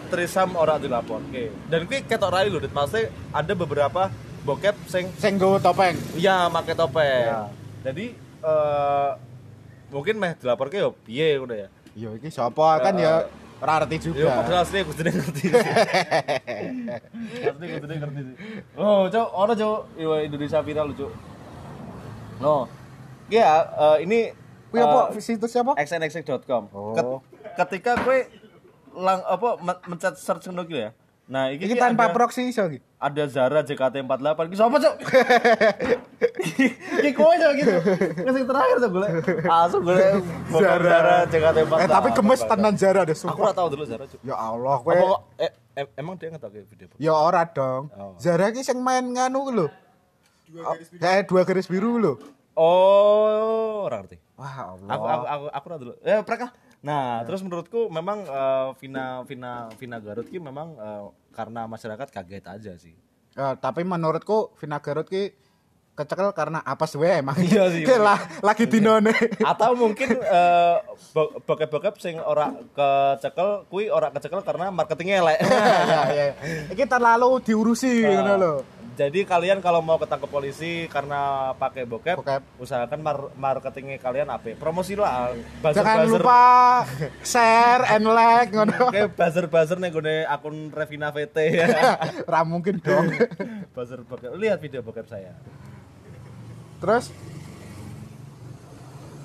S1: trisam orang dilapor oke dan kuwi ketok rai lho maksudnya ada beberapa bokep sing
S2: Sing nggo topeng.
S1: iya make topeng
S2: Ya.
S1: jadi eh mungkin meh dilapor ke yo piye ngono ya
S2: Yo iki sapa kan ya ora ngerti
S1: Yo
S2: juga.
S1: padahal asli aku sedang ngerti. Asli sedang ngerti sih. Oh, cok, ono cok, Yo, Indonesia viral cok. No. Ya, eh, ini
S2: Kuwi apa situs apa?
S1: xnxx.com.
S2: Oh.
S1: Ket- ketika gue lang apa men- mencet search ngono ki ya. Nah, iki,
S2: Iki
S1: ki
S2: tanpa
S1: ada,
S2: proxy iso iki.
S1: ada Zara JKT48. Ki sapa, Cok? Ki kowe cok gitu. Ngasih terakhir tuh gue. Asal gue Zara, Zara JKT48.
S2: Eh tapi gemes tenan Zara deh
S1: Aku
S2: sumpah.
S1: ora tahu dulu Zara, Cok.
S2: Ya Allah kowe.
S1: Apa eh, em- emang dia kayak video
S2: Ya ora dong.
S1: Oh.
S2: Zara ki sing main nganu ku lho. Kayak dua garis biru lho.
S1: Oh, ora ngerti.
S2: Wah Allah.
S1: Aku aku aku aku ora dulu. Eh, mereka. Nah, terus menurutku memang eh, Vina Vina Vina Garut ki memang eh, karena masyarakat kaget aja sih.
S2: Ya, tapi menurutku Vina Garut ki kecekel karena apa sih emang.
S1: Iya sih.
S2: Lah lagi dinone.
S1: Atau mungkin bo- bokep-bokep sing ora kecekel kuwi ora kecekel karena marketingnya elek.
S2: ya ya. Iki terlalu diurusi
S1: Ah.
S2: ngono lho.
S1: Jadi kalian kalau mau ketangkep polisi karena pakai bokep,
S2: Bokep.
S1: usahakan mar- marketingnya kalian apa? Promosi lah. Buzzer,
S2: Jangan
S1: buzzer.
S2: lupa share and like ngono.
S1: Kayak buzzer-buzzer nih gue akun Revina VT ya.
S2: Ra mungkin dong.
S1: buzzer bokep. Lihat video bokep saya.
S2: Terus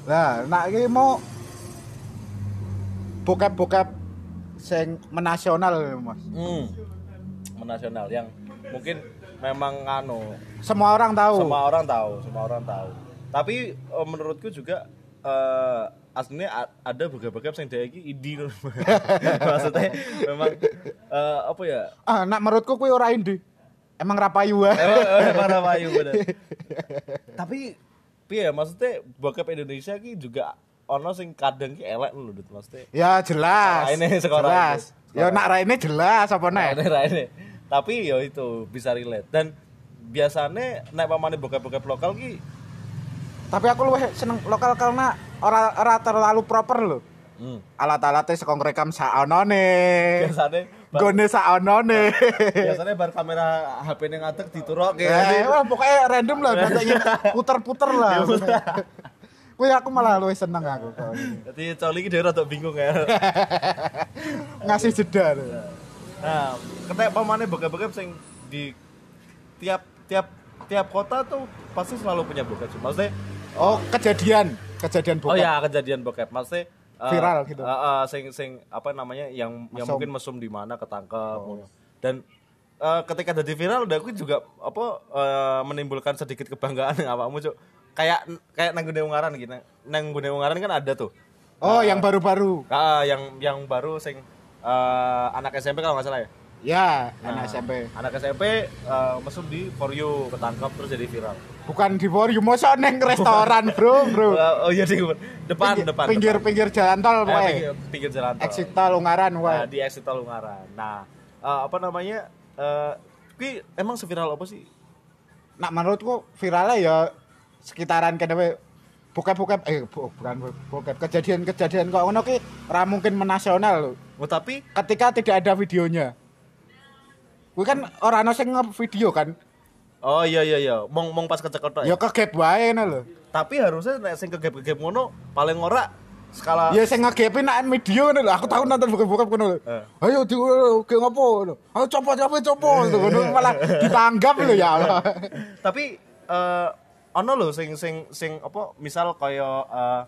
S2: Nah, nak iki mau bokep-bokep sing menasional Mas.
S1: Hmm. Menasional yang mungkin memang anu
S2: Semua orang tahu.
S1: semua orang tahu, semua orang tahu. Tapi eh, menurutku juga eh aslinya ada bokep-bokep yang dia loh. Maksudnya memang eh, apa ya?
S2: Ah, nak menurutku kuwi ora indie. Emang ra payu wae.
S1: Emang emang mana payu bener. Tapi piye maksudnya bokep Indonesia ki juga ono sing kadang ki elek lho maksudnya.
S2: Ya jelas.
S1: Raine sekarang
S2: jelas. Ya nak raine jelas apa nek?
S1: ini raine. Tapi ya itu bisa relate dan biasanya nek pamane bokep-bokep lokal ki
S2: Tapi aku luwih seneng lokal karena ora ora terlalu proper lho.
S1: hmm,
S2: Alat-alatnya sekong rekam saonone.
S1: biasanya bar,
S2: Gone saonone.
S1: biasanya bar kamera HP ning ngadeg diturok
S2: Eh,
S1: kayak
S2: wah, pokoknya random lah, biasanya puter-puter lah. Kuwi aku malah luwih seneng aku. ini.
S1: Jadi coli ki dhewe rada bingung ya.
S2: Ngasih jeda.
S1: Nah, ketek pamane bokep-bokep sing di tiap tiap tiap kota tuh pasti selalu punya bokep. sih. Maksudnya
S2: Oh, kejadian, kejadian
S1: Oh
S2: bokep.
S1: ya kejadian bokep. Maksudnya eh,
S2: Viral gitu.
S1: eh, eh, sing sing apa namanya yang yang
S2: Mesum.
S1: mungkin mesum di mana ketangkep. Dan eh, ketika jadi viral udah aku juga apa eh, menimbulkan sedikit kebanggaan yang awakmu cuk. Kayak kayak nang Ungaran gitu. Nang Gune Ungaran kan ada tuh.
S2: Oh, yang baru-baru.
S1: Ah, yang yang baru sing eh, anak SMP kalau nggak salah ya.
S2: Ya,
S1: Nah,
S2: anak SMP.
S1: Anak SMP eh, mesum di For You ketangkep terus jadi viral.
S2: Bukan di for you, mosok neng restoran, Bro, Bro.
S1: Oh iya di depan
S2: Pinggir-
S1: depan.
S2: Pinggir-pinggir jalan tol.
S1: Eh, pinggir, pinggir jalan tol.
S2: Exit tol Ungaran
S1: Nah,
S2: wae.
S1: di exit tol Ungaran. Nah, eh, apa namanya? Eh, kui emang seviral apa sih?
S2: Nak menurutku viralnya ya sekitaran kene wae. Bokep-bokep eh bu- bukan bokep kejadian-kejadian kok ngono ki mungkin menasional lho.
S1: Oh, tapi
S2: Ketika tidak ada videonya. Kuwi kan ora ana sing nge-video kan.
S1: oh iya iya iya, mong mong pas kecekel tok
S2: Ya
S1: ya.
S2: kegep wae ngono lho.
S1: Tapi harusnya nek sing kegep-kegep ngono paling ora skala
S2: Ya sing ngegepi nak video ngono lho. Aku tahu nonton bokep-bokep ngono lho.
S1: Eh.
S2: Ayo di ge ngopo ngono. Ayo coba coba coba ngono malah ditanggap lho ya Allah.
S1: tapi eh ono lho sing sing sing apa misal kaya eh,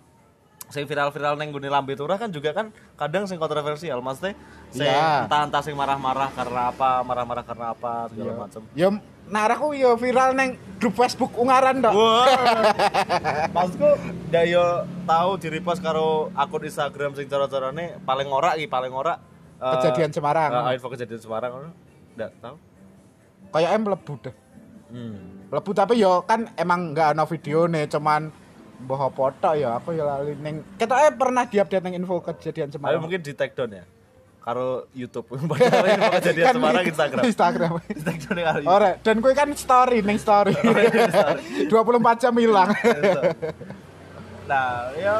S1: sing viral-viral neng gune lambe turah kan juga kan kadang sing kontroversial maksudnya sing
S2: Iya.
S1: entah-entah sing marah-marah karena apa marah-marah karena apa segala macam
S2: Ya naraku ya viral neng grup Facebook Ungaran tok.
S1: Wah. Maksudku dayo tahu di repost karo akun Instagram sing cara-carane paling ora iki paling ora eh,
S2: Kejadian Semarang.
S1: eh, info kejadian Semarang ngono. Ndak tahu.
S2: Kayak em mlebu deh.
S1: Hmm.
S2: Mlebu tapi yo kan emang nggak ana video nih cuman mbah apa tok ya aku ya lali ning ketoke pernah diupdate ning info kejadian
S1: Tapi
S2: Semarang.
S1: mungkin di take down ya. Karo YouTube. Padahal info kejadian
S2: Kan
S1: Semarang Instagram.
S2: Instagram.
S1: Karo YouTube.
S2: Ora, dan kue kan story ning story. 24 jam hilang.
S1: Nah, ya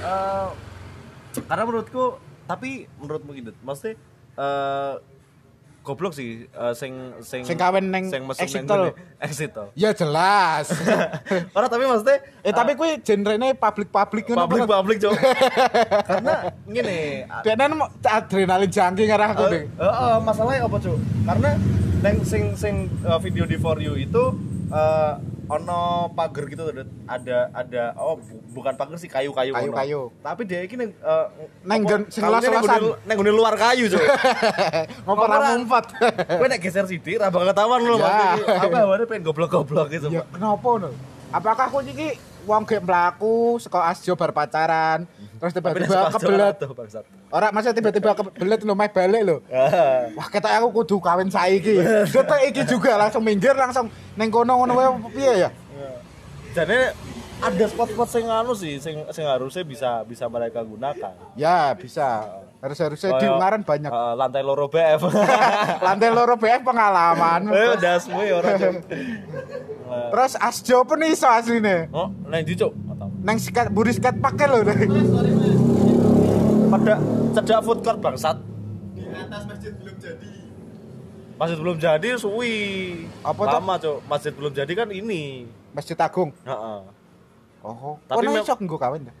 S1: eh, karena menurutku tapi menurutmu gitu maksudnya eh goblok sih eh, sing sing
S2: Sing kawin neng
S1: sing
S2: exit tol.
S1: exit tol
S2: Ya jelas.
S1: Ora tapi maksudnya
S2: eh tapi kuwi genrene public-public ngono.
S1: public public cok karena
S2: nang mau adrenalin jangki ngarah aku
S1: Eh,
S2: deh.
S1: eh, eh, masalahnya apa cuk karena neng sing sing eh, video di for you itu eh, ono pagar gitu ada ada oh bu- bukan pagar sih kayu-kayu.
S2: Kayu-kayu.
S1: tapi dia ini neng eh,
S2: Neng gen-
S1: kawinnya neng
S2: los-losan.
S1: gune- neng gune luar kayu cuk
S2: Ngopo ra mumpat.
S1: Kowe nek geser sithik ra bakal ketahuan lho
S2: Ya.
S1: maksudnya. Apa awalnya pengen goblok-goblok gitu.
S2: Ya kenapa no? Apakah aku iki wong gek mlaku saka Asjo bar pacaran, terus tiba-tiba kebelet.
S1: tuh bangsat.
S2: Ora masa tiba-tiba kebelet lho meh balik lho.
S1: Ah.
S2: Wah, ketok aku kudu kawin saiki. Ketok iki juga langsung minggir langsung neng kono ngono wae piye ya?
S1: Jadi ada spot-spot sing anu sih sing sing harusnya bisa bisa mereka gunakan.
S2: Ya, bisa. Harus harusnya di Ungaran banyak.
S1: eh, lantai loro BF.
S2: Lantai loro BF pengalaman.
S1: Eh udah semua ya orang.
S2: Terus Asjo pun iso asline.
S1: Oh, neng di cuk.
S2: Neng sikat buri sikat pakai lho.
S1: Pada cedak food court bangsat.
S3: di atas masjid belum jadi
S1: Masjid belum jadi suwi.
S2: Apa tuh?
S1: Lama cuk. Masjid belum jadi kan ini.
S2: Masjid Agung.
S1: Heeh.
S2: Oh,
S1: Tapi
S2: tapi
S1: mem-
S2: iso nggo kawin ta?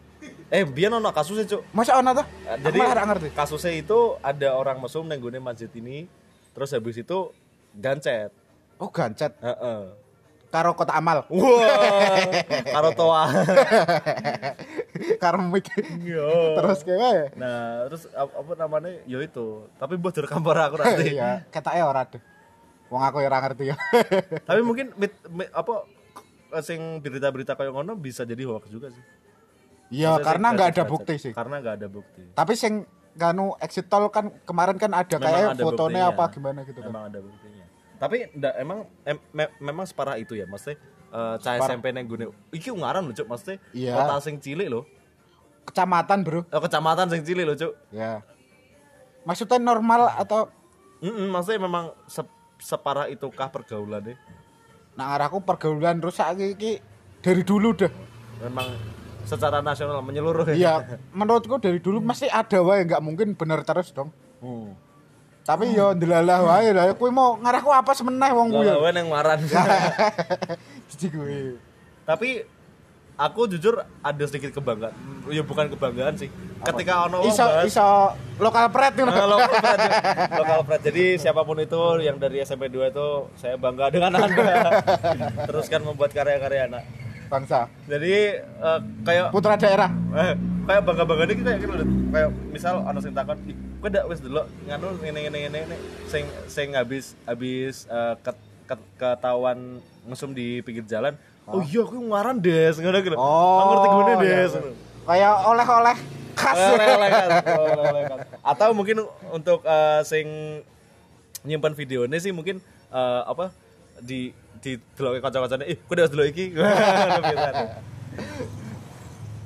S1: Eh, biar ono kasusnya cuk.
S2: Masa ono ta?
S1: Eh,
S2: Aku
S1: Jadi
S2: malah ngerti.
S1: kasusnya itu ada orang mesum neng gone masjid ini, terus habis itu gancet.
S2: Oh, gancet
S1: Heeh.
S2: karo kota amal.
S1: Wah, karo toa.
S2: karo mik.
S1: Yo.
S2: Terus kayak
S1: Nah, terus ap- apa namanya? Yo itu. Tapi mbok direkam ora aku nanti.
S2: Iya, ketake ora deh. Wong aku ya ora ngerti ya.
S1: Tapi mungkin mit- mi- apa sing berita-berita kayak ngono bisa jadi hoax juga sih.
S2: Iya, karena nggak ada bukti sih.
S1: Karena nggak ada bukti.
S2: Tapi sing kanu exit tol kan kemarin kan ada
S1: Memang
S2: kayak
S1: ada
S2: fotonya
S1: buktinya.
S2: apa gimana gitu kan.
S1: Memang ada buktinya. Tapi ndak emang em- me- memang separah itu ya, maksudnya eh cah. SMP neng gune. Iki ungaran lho, Cuk, maksudnya
S2: Iya.
S1: kota sing cilik lho.
S2: Kecamatan, Bro.
S1: Eh, kecamatan sing cilik lho, Cuk.
S2: Ya. Maksudnya normal atau
S1: Mm maksudnya memang se- separah itukah pergaulan deh.
S2: nah arahku pergaulan rusak iki, iki dari dulu dah.
S1: Memang secara nasional menyeluruh ya.
S2: Iya, menurutku dari dulu masih ada wae nggak mungkin bener terus dong.
S1: Hmm.
S2: Tapi yo ndelalah wae lah. Kuwi mau ngarahku apa semeneh wong kuwi. ya.
S1: Lah, yang maran.
S2: Jadi kuwi.
S1: Tapi aku jujur ada sedikit kebanggaan. Ya bukan kebanggaan sih. Ketika ono
S2: Iso
S1: bahas
S2: iso lokal pret ngono.
S1: Eh, lokal pride. lokal pride. Jadi siapa pun itu yang dari SMP 2 itu saya bangga dengan Anda. Teruskan membuat karya-karya anak.
S2: Bangsa.
S1: Jadi eh, kayak
S2: Putra daerah.
S1: eh, kayak bangga-bangga ini kayak gitu loh. Kayak misal ono sing takon, "Ih, kowe ndak wis delok nganu ngene ngene ngene ngene sing sing habis habis eh, ket- ket- ketahuan ngesum di pinggir jalan. Oh, iya aku ngaran des ngono gitu.
S2: Oh.
S1: Ngerti
S2: iya,
S1: des.
S2: iya. Kayak oleh-oleh khas.
S1: Oleh-oleh. Oleh-oleh kan. Atau mungkin untuk eh, sing nyimpan videonya sih mungkin eh, apa di di delok kanca-kancane, "Ih, kowe udah delok iki."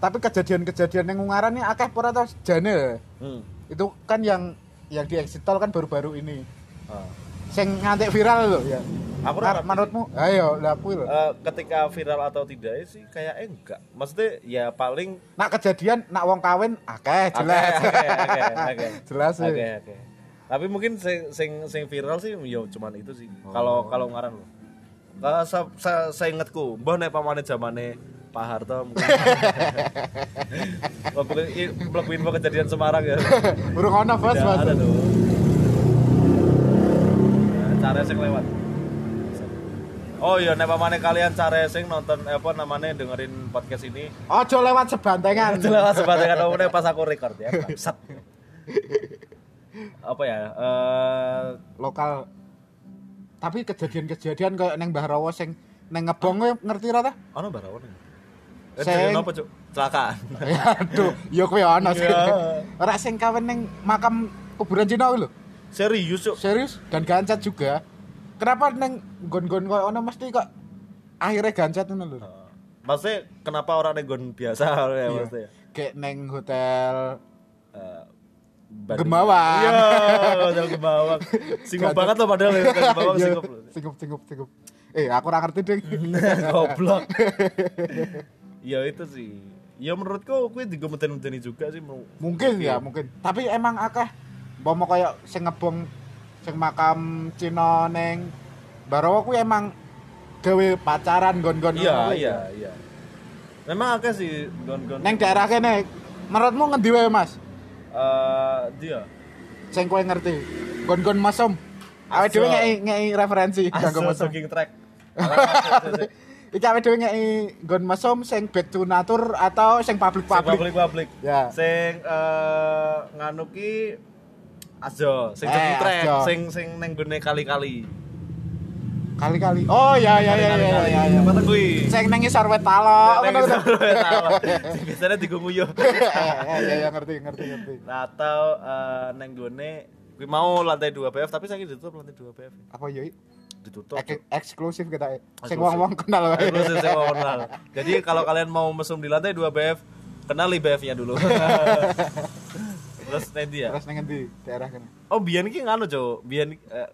S2: Tapi kejadian-kejadian yang Ungaran ini akeh pura tau jane.
S1: Hmm.
S2: Itu kan yang yang di exit tol kan baru-baru ini.
S1: Ah.
S2: Sing ngantek viral loh ya.
S1: Aku
S2: Nah,
S1: ora
S2: menurutmu? Ayo, lah kuwi lho.
S1: Eh, ketika viral atau tidak sih kayak enggak. Maksudnya ya paling
S2: Nak kejadian nak wong kawin akeh jelas.
S1: Oke, oke, oke.
S2: Jelas sih.
S1: Oke, oke. Tapi mungkin sing sing sing viral sih yo cuman itu sih. Kalau kalau ngaran lo. Kalau sa, sa, saya ingatku, mbah nek pamane zamane Pak Harto mungkin. Mlebu info kejadian Semarang ya.
S2: Burung ono bos, bos.
S1: ada tuh. Nah, cara sing lewat. Oh iya, nek pamane kalian cara sing nonton eh, apa namanya dengerin podcast ini
S2: Ojo lewat sebantengan.
S1: Jelas sebatangan umumnya pas aku record ya. Bangsat. Apa ya? Eh
S2: Lokal. Tapi kejadian-kejadian kayak neng Mbah Rawo sing neng ngebong kowe ngerti ra ta?
S1: ono barawon. Eh,
S2: Sing-
S1: apa, Cuk? Celakaan.
S2: Aduh, yo kuwi ono sih.
S1: Iya.
S2: Ora sing kawin neng makam kuburan Cina lho.
S1: Serius, Cuk.
S2: Serius dan gancet juga. Kenapa neng gon-gon koyo ono mesti kok akhirnya gancet ngono lho.
S1: Eh, Maksudnya kenapa orang negon biasa ya maksudnya?
S2: Kayak neng hotel
S1: Eh, banding-
S2: Gemawang.
S1: Iya, hotel Gemawang. Singgup banget loh padahal ya, hotel Gemawang
S2: Iya,
S1: singgup.
S2: Singgup, singgup, singgup. Eh, aku ora ngerti ding.
S1: Goblok. Ya itu sih. Ya menurutku kuwi digo medeni juga sih mau.
S2: Mungkin ya, mungkin. Tapi emang akeh bomo kayak sing ngebong sing makam Cina ning Barawa kuwi emang gawe pacaran gon-gon
S1: Iya, iya, iya. Memang akeh sih gon-gon.
S2: Neng daerah kene menurutmu ngendi wae Mas?
S1: Eh, dia.
S2: Sing kowe ngerti. Gon-gon. Awake
S1: Aso.
S2: dhewe ngei ngei referensi kanggo
S1: Aso
S2: mesum.
S1: jogging track.
S2: Iki awake dhewe ngei gon mesum sing back to nature atau sing public public.
S1: public public.
S2: Ya.
S1: Sing eh nganu ki ajo, sing
S2: Eh,
S1: track, sing sing neng gone kali-kali.
S2: Kali-kali. Oh ya ya ya ya ya. ya.
S1: Apa tuh kuwi?
S2: Sing nang isor wet talok.
S1: Neng
S2: ngono
S1: isor
S2: kuwi.
S1: wet talok. Sing biasanya digunguyo.
S2: Ya ya ya ngerti ngerti ngerti.
S1: Nah, atau eh, neng gone kuwi mau lantai 2 BF tapi saiki ditutup lantai 2 BF.
S2: Apa ya?
S1: Ditutup.
S2: Ek- eksklusif kita. Sing
S1: Eksklusif.
S2: wong-wong kenal wae.
S1: Eksklusif saya mau kenal. Jadi kalau kalian mau mesum di lantai 2 BF, kenali BF-nya dulu. Terus nanti ya.
S2: Terus ngendi daerah kene?
S1: Oh, biyen iki nganu, Cuk. Biyen eh,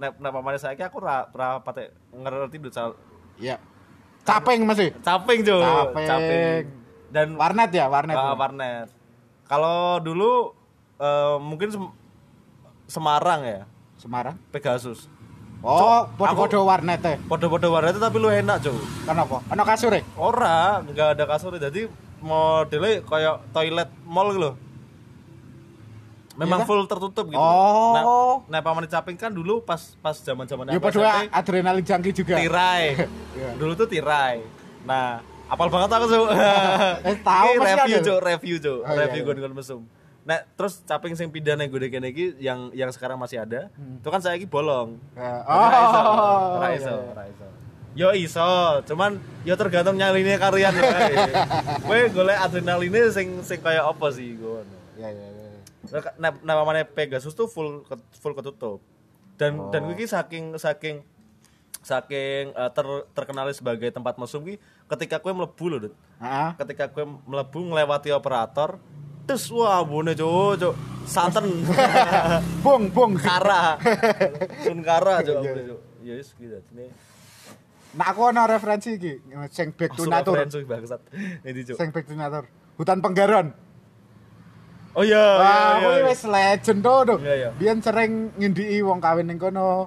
S1: nek nek pamane saiki aku ra ra pate ngerti dulu cal
S2: Iya. Caping masih.
S1: caping, Cuk.
S2: Caping.
S1: Dan
S2: Warnet ya, warnet.
S1: Ah, warnet. Kalau dulu eh, mungkin Sem- Semarang ya,
S2: Semarang.
S1: Pegasus.
S2: Oh,
S1: Cok,
S2: podo-podo warnet e.
S1: Podo-podo warnet tapi lu enak, Cuk.
S2: Kenapa? Kasur e?
S1: Ora, nggak ada kasur jadi modelnya kayak toilet mall gitu loh. Memang
S2: Iya kah?
S1: full tertutup gitu.
S2: Oh.
S1: Nah, nah paman caping kan dulu pas pas zaman-zaman
S2: Ya podo adrenalin jangki juga.
S1: tirai.
S2: Iya.
S1: Dulu tuh tirai. Nah, apal banget aku tuh.
S2: Eh, tahu
S1: Ini review. Cuk, review, Cuk.
S2: Oh, iya,
S1: review
S2: iya.
S1: gon-gon mesum. Nah, terus caping sing pindah ning gede kene iki yang yang sekarang masih ada, itu kan saya iki bolong.
S2: Ya,
S1: iso,
S2: Oh.
S1: ra iso, ra iso. Yo iso, cuman yo tergantung nyaline kalian wae. Kowe golek adrenaline sing sing kaya apa sih ngono.
S2: Ya ya ya.
S1: Nah, nah namanya Pegasus tuh full full ketutup. Dan
S2: Oh.
S1: dan iki saking saking saking eh, ter, terkenal sebagai tempat mesum ki ketika kowe mlebu lho, Dut.
S2: Heeh.
S1: Ketika kowe mlebu ngelewati operator, terus wah bone cuk, cuk. Santen.
S2: Bung, bung.
S1: kara. Sun kara cuk.
S2: Iya,
S1: Cuk. Ya wis gitu. Ini
S2: Nah aku ono referensi iki sing back to nature. Sing back to nature. Hutan Penggaron.
S1: Oh iya,
S2: Wah,
S1: iya,
S2: kuwi
S1: iya.
S2: wis legend to, Dok.
S1: Iya, iya.
S2: Biyen sering ngindiki wong kawin ning kono.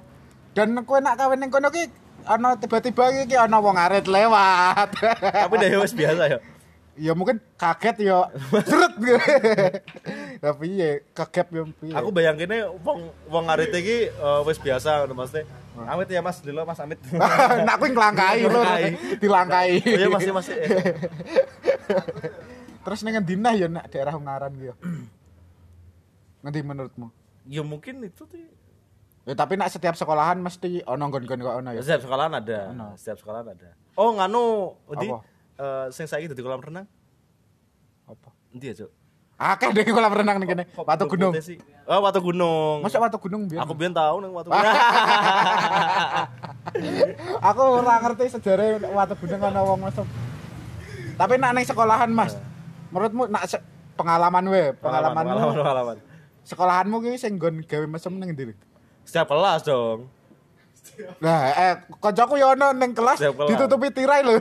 S2: Dan kowe nak kawin ning kono ki ana tiba-tiba iki ana wong arit lewat.
S1: Tapi dah wis biasa ya.
S2: ya mungkin kaget ya seret tapi ya kegap ya piye.
S1: Aku bayanginnya wong wong ngarit iki eh, wis biasa ngono Mas. Amit ya Mas, dulu Mas Amit.
S2: nak kuwi nglangkai lho dilangkai
S1: Oh iya masih masih.
S2: Terus ning ngendi nah ya nak daerah Ungaran ki ya ngendi menurutmu
S1: Ya mungkin itu tuh.
S2: ya tapi nak setiap sekolahan mesti ono nggon-nggon kok ono ya
S1: Setiap sekolahan ada.
S2: Ono.
S1: Setiap sekolahan ada. Oh, nganu, di
S2: Apa?
S1: eh sing saiki dadi kolam renang.
S2: apa
S1: Endi ya, Cuk?
S2: akeh deh kolam renang ning kene Watu Gunung?
S1: Oh, Watu Gunung.
S2: Masa Watu Gunung biyen
S1: Aku biyen tahu nang Watu Gunung.
S2: aku ora ngerti sejarah Watu Gunung ana wong mesum tapi nak ning sekolahan Mas menurutmu nak se- pengalaman we pengalamanmu
S1: pengalaman, pengalaman.
S2: sekolahanmu ki sing nggon gawe mesem ning ndi
S1: Setiap kelas dong.
S2: Nah, eh kancaku ya ono ning kelas ditutupi tirai lho.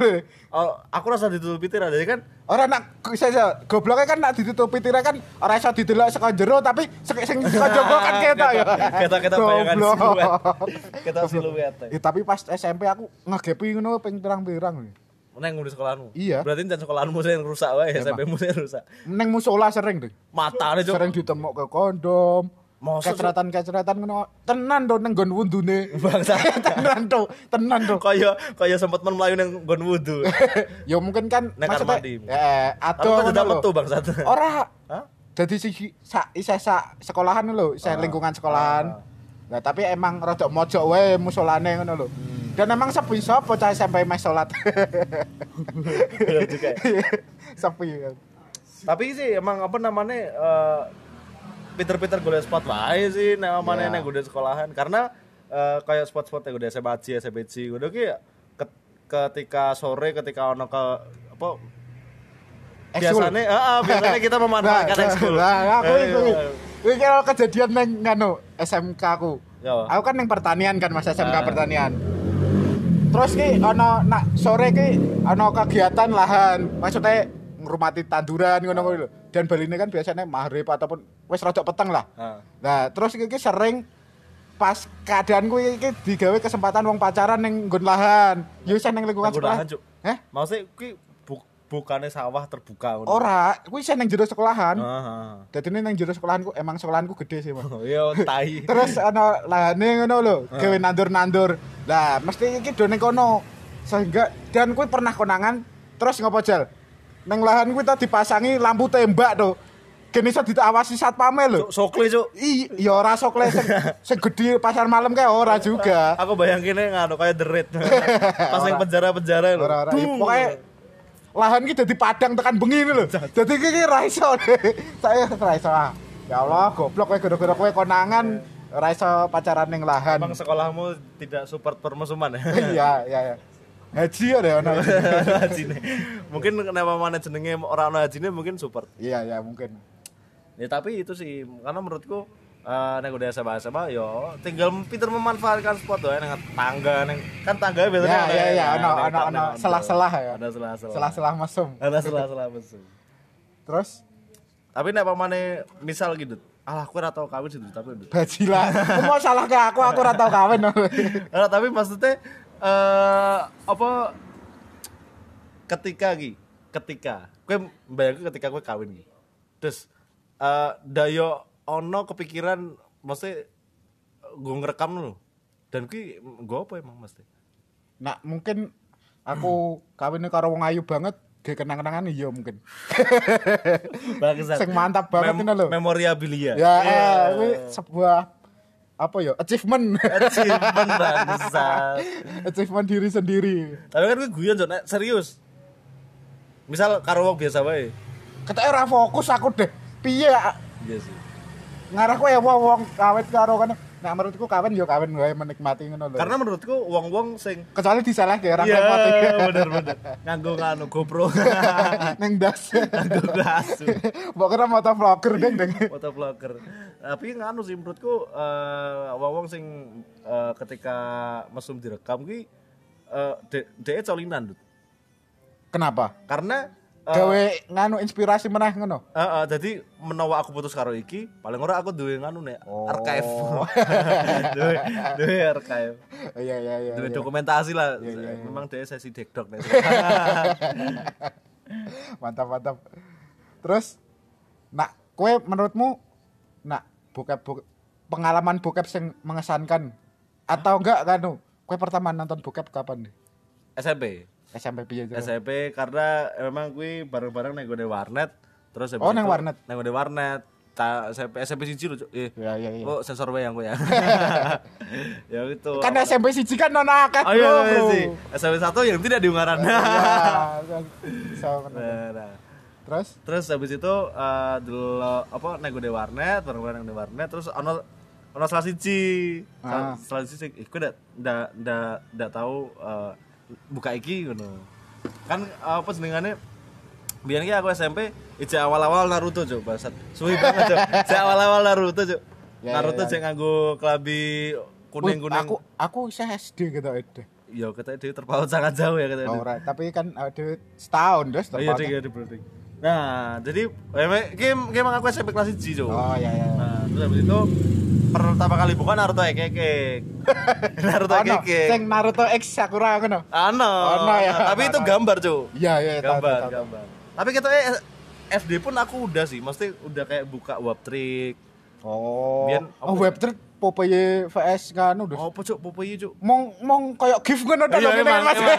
S1: Oh, aku rasa ditutupi tirai jadi kan
S2: Ora nak saya gobloknya kan nak ditutupi tirai kan ora iso didelok saka jero tapi sing sing saka jero kan ketok ya.
S1: Kita-kita bayangan
S2: Goblok.
S1: siluet. Kita siluet.
S2: Ya, tapi pas SMP aku ngegepi ngono ping pirang-pirang.
S1: Neng di sekolahmu.
S2: Iya.
S1: Berarti jangan sekolahmu sih yang rusak wae, SMP-mu sih yang rusak.
S2: Ning musola sering deh.
S1: Matane, Cuk.
S2: Sering ditemok ke kondom.
S1: Cuk?
S2: Keceretan-keceretan ngono. Tenan to ning nggon wundune.
S1: Bangsa.
S2: tenan to, tenan to.
S1: Kaya kaya sempat men melayu nang nggon wudu.
S2: Ya mungkin kan
S1: Nek
S2: maksudnya eh ngono lho.
S1: metu bangsat.
S2: Ora
S1: Hah?
S2: jadi sisi sa isa sa sekolahan lho, isa lingkungan sekolahan. Nah, tapi emang rada mojok wae musolane ngono lho. Dan emang sepi sapa cah SMP mes salat.
S1: Juga. ya.
S2: sepi.
S1: Tapi sih emang apa namanya eh, Peter-Peter golek spot wae sih nek amane
S2: Ya.
S1: nek golek sekolahan karena eh, kayak spot-spot yang udah SMAC, SMPC udah ki ket- ketika sore ketika ono ke apa biasanya ah, biasanya kita memanfaatkan
S2: Nah,
S1: ekskul.
S2: Nah, aku
S1: Eh,
S2: itu. Iki kira kejadian neng nganu SMK aku. Aku kan neng pertanian kan Mas SMK pertanian. Terus ki ono nak sore ki ono kegiatan lahan. Maksudnya ngrumati tanduran ngono ngono. Dan baline kan biasanya maghrib ataupun wis rada peteng lah.
S1: Ah.
S2: Nah, terus iki sering pas keadaan kuwi iki digawe kesempatan wong pacaran ning nggon lahan. Ya wis ning lingkungan sekolah. Eh?
S1: Maksudnya kuwi bu- bukannya sawah terbuka ngono.
S2: Ora, kuwi sing ning jero sekolahan.
S1: Ah, ah.
S2: Dadi ning jero sekolahanku emang sekolahanku gede sih, Mas.
S1: Oh, Iya, tai.
S2: Terus ana lahane ngono lho, gawe nandur-nandur. Lah, mesti iki do ning kono. Sehingga dan kuwi pernah konangan terus ngopo jal? Ning lahan kuwi tadi dipasangi lampu tembak to. Gene iso diawasi satpame lho.
S1: Cuk, Sokle, Cuk.
S2: I, ya ora sokle sing, sing gede pasar malam kayak ora juga.
S1: Aku bayanginnya nganu kayak Raid. Pas yang penjara-penjara lho.
S2: Ora ora. Ya, lahan ki dadi padang tekan bengi ini lho. Dadi iki ki ra iso. Saya ra iso. ah. Ya Allah, goblok kowe gara-gara kowe konangan ra iso pacaran ning lahan.
S1: Emang sekolahmu tidak support permusuman ya?
S2: Iya, iya, iya. Haji ya deh ono.
S1: Hajine. Mungkin kenapa mana jenenge orang ono hajine mungkin support.
S2: Iya, iya mungkin.
S1: Ya tapi itu sih karena menurutku eh nek udah sama sama yo tinggal pinter memanfaatkan spot doa nang tangga nang kan tangga biasanya
S2: Ya,
S1: ada
S2: ya, ya,
S1: nah,
S2: ono selah-selah ya.
S1: Ada selah-selah.
S2: Selah-selah mesum.
S1: Ada selah-selah mesum.
S2: Terus
S1: Tapi nek pamane misal gitu, alah aku ora tau kawin situ tapi Dut.
S2: bajilah. Aku mau salah ke aku, aku ora tau kawin.
S1: Ora, tapi maksudnya eh apa ketika ki, ketika kowe bayangke ketika kowe kawin ki. Terus eh dayo ono kepikiran mesti gue ngerekam lho. Dan kuwi gue apa emang mesti?
S2: Nah, mungkin aku kawinnya karo wong ayu banget, ge kenang-kenangan iya mungkin.
S1: Bangsat.
S2: Sing mantap banget ini lho.
S1: Memorabilia.
S2: Ya,
S1: Iya.
S2: eh, kuwi sebuah apa ya? Achievement.
S1: Achievement bangsat.
S2: Achievement diri sendiri.
S1: Tapi kan gue guyon serius. Misal karo wong biasa wae.
S2: Ketake ora fokus aku deh. Piye ya?
S1: Iya sih.
S2: Ngarahku ya wong wong kawin karo kan. Nah menurutku kawin yo kawin wae menikmati ngono lho.
S1: Karena menurutku wong-wong sing
S2: kecuali disalah ke orang
S1: Iya,
S2: menikmati.
S1: bener bener. Nganggo nganu GoPro.
S2: Neng das.
S1: Nganggo gasu.
S2: Mbok kira moto vlogger deng deng.
S1: Motovlogger. Tapi nganu sih menurutku eh wong-wong sing eh, ketika mesum direkam ki eh de- dhek colinan, Dut.
S2: Kenapa?
S1: Karena
S2: Gawe nganu inspirasi meneh ngono.
S1: eh, eh, jadi menawa aku putus karo iki, paling ora aku duwe nganu nek
S2: Oh.
S1: archive. duwe duwe archive.
S2: Iya iya iya.
S1: Duwe
S2: iya.
S1: dokumentasi lah.
S2: Iya, iya, iya.
S1: Memang dia sesi dekdok nek.
S2: Mantap mantap. Terus nak kue menurutmu nak bokep, bokep pengalaman bokep sing mengesankan atau enggak kanu? Kue pertama nonton bokep kapan nih?
S1: SMP.
S2: SMP piye Jero?
S1: SMP karena emang gue bareng-bareng neng gede warnet terus
S2: Oh, nang warnet?
S1: neng gede warnet Ta, SMP SMP siji lho eh
S2: Iya iya iya.
S1: oh sensor wae yang gue ya ya itu
S2: Kan SMP siji kan nono akeh
S1: oh iya,
S2: bro,
S1: iya, sih SMP satu yang tidak diungaran
S2: Iya, menonton.
S1: nah, nah.
S2: Terus
S1: terus habis itu eh dulu apa neng gede warnet bareng-bareng neng warnet terus ono ono salah siji
S2: Ah.
S1: Salah- siji eh gue ndak ndak ndak tahu eh, buka iki ngono kan apa jenengane biar aku SMP ijek awal-awal Naruto cuk basat suwi banget cuk Ijek awal-awal Naruto cuk
S2: Ya,
S1: Naruto
S2: ya, ya.
S1: cek nganggo kelambi kuning-kuning
S2: aku aku isih SD gitu itu.
S1: ya kata dia terpaut sangat jauh ya kata dia
S2: Ora, tapi kan ada setahun terus
S1: Oh, iya
S2: terpaut.
S1: iya ding, berarti. Nah, jadi emang game game aku SMP kelas 1 cuk.
S2: Oh iya iya.
S1: Nah, terus habis itu pertama kali buka Naruto Ekeke. Naruto
S2: sing Naruto X Sakura ngono.
S1: Ano.
S2: Ono ya.
S1: Tapi itu gambar, Cuk.
S2: Iya iya tahu,
S1: Gambar, gambar. Tapi kita eh, SD pun aku udah sih, mesti udah kayak buka web trick.
S2: Oh.
S1: Apa
S2: oh web trick Popeye VS kan udah.
S1: Oh, apa cuk, Popeye cuk.
S2: Mong mong kayak gift ngono tok
S1: Iya, emang,
S2: Mas.
S1: emang,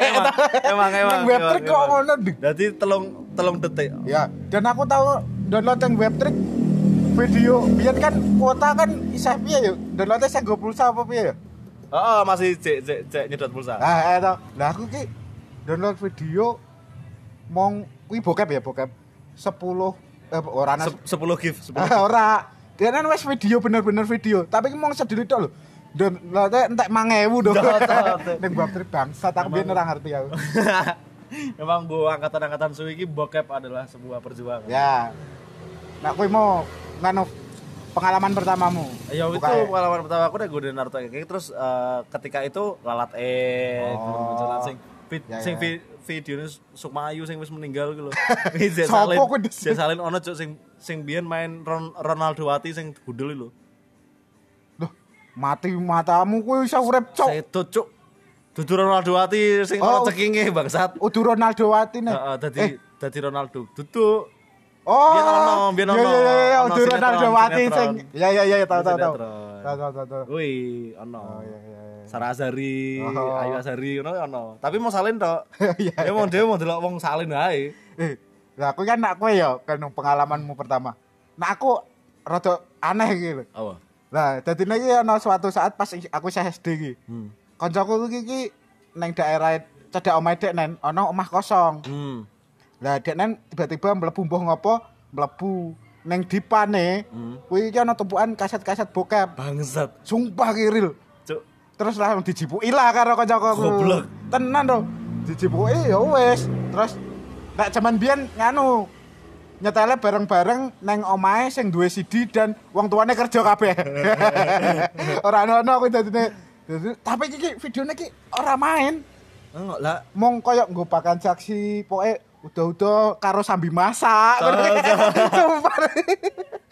S1: emang, emang,
S2: web trick kok ngono.
S1: Berarti telung telung detik.
S2: Ya, dan aku tahu download yang web trick video. Biar kan kuota kan isah piye yo? Downloadnya saya gue pulsa apa piye yo?
S1: Oh, masih cek cek cek nyedot pulsa.
S2: nah itu lah aku ki download video mong kuwi bokep ya bokep. 10 eh ora ana
S1: Se- 10 gift, 10
S2: Ah, ora. Kan wes video bener-bener video. Tapi ki mong sedih tok lho. Downloadnya entek 5000 dong
S1: Download.
S2: ning web trick bangsat aku biyen ora ngerti aku.
S1: Memang gua angkatan-angkatan suwi iki bokep adalah sebuah perjuangan.
S2: ya. Nah kuwi mau nganu pengalaman pertamamu
S1: Ya itu
S2: Buka ya?
S1: pengalaman pertama aku udah gue Naruto kayak terus eh, ketika itu lalat eh
S2: Oh.
S1: sing Vid-
S2: Ya,
S1: sing
S2: ya.
S1: vi- videone Sukma Ayu sing wis meninggal Zek
S2: Sopo
S1: Salin. Salin ono cuk sing sing biyen main Ron- Ronaldo Wati sing gundul lho.
S2: Loh, mati matamu kuwi iso urip, Cuk.
S1: Sedo cuk. Dudu Ronaldo Wati sing
S2: Oh.
S1: ono cekinge bangsat.
S2: Udu Ronaldo Watine.
S1: Heeh, dadi
S2: Eh,
S1: dadi Ronaldo. Dudu.
S2: Oh,
S1: Biar ono, biar
S2: Iya,
S1: ono.
S2: iya, iya, iya,
S1: Ono sinetron,
S2: Wati
S1: sinetron.
S2: sing. Iya, iya, iya, tahu, tahu, tahu. Tahu, tahu, tahu.
S1: Wih, ono.
S2: Oh, iya, iya, iya.
S1: Sarah Azhari,
S2: Oh.
S1: Ayu Azhari ngono ono. Tapi mau salin tok.
S2: Iya,
S1: Ya mau dhewe mau delok wong salin wae.
S2: Eh, lah aku kan nak kowe ya kan pengalamanmu pertama. Nah aku rada aneh gitu.
S1: Apa?
S2: Lah, dadi iki ana suatu saat pas aku SD iki.
S1: Hmm.
S2: Kancaku iki iki nang daerah cedek omahe dek nen ana omah kosong.
S1: Hmm.
S2: Lah dek nen tiba-tiba mlebu mbuh ngopo mlebu neng dipane
S1: Hmm.
S2: kuwi iki ana tumpukan kaset-kaset bokep.
S1: Bangsat.
S2: Sumpah kiril.
S1: Cuk.
S2: Terus langsung dijipuki lah karo kancaku.
S1: Goblok.
S2: Tenan to. Dijipuki ya wis. Terus nek jaman biyen nganu nyetele bareng-bareng neng omahe sing duwe CD dan wong tuane kerja kabeh. ora ono aku dadine. Dadi- Tapi iki videone iki ora main.
S1: Enggak lah.
S2: Mong koyo nggo pakan saksi pokoke udah-udah karo sambil masak. Sumpah.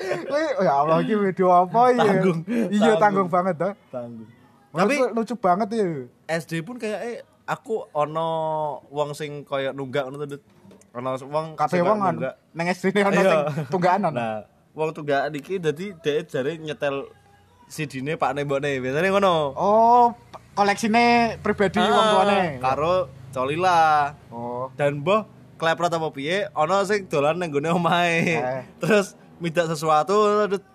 S2: Kuwi ya Allah iki video apa ya?
S1: Tanggung.
S2: Iya
S1: Tanggung.
S2: banget dah.
S1: Tanggung.
S2: Tapi lucu banget ya.
S1: SD pun kayak eh aku ono wong sing koyo nunggak ngono tuh. Ono wong
S2: Kabeh wong nang SD ne ono
S1: Iya.
S2: sing tunggakan.
S1: Nah, wong tunggakan iki dadi dhek jare nyetel CD-ne Pak Nembokne. Biasane ngono.
S2: Oh, koleksine pribadi wong
S1: Ah,
S2: tuane.
S1: Karo Colila.
S2: Oh.
S1: Dan mbah klepret apa piye ono sing dolan nang gone omahe.
S2: Eh.
S1: Terus minta sesuatu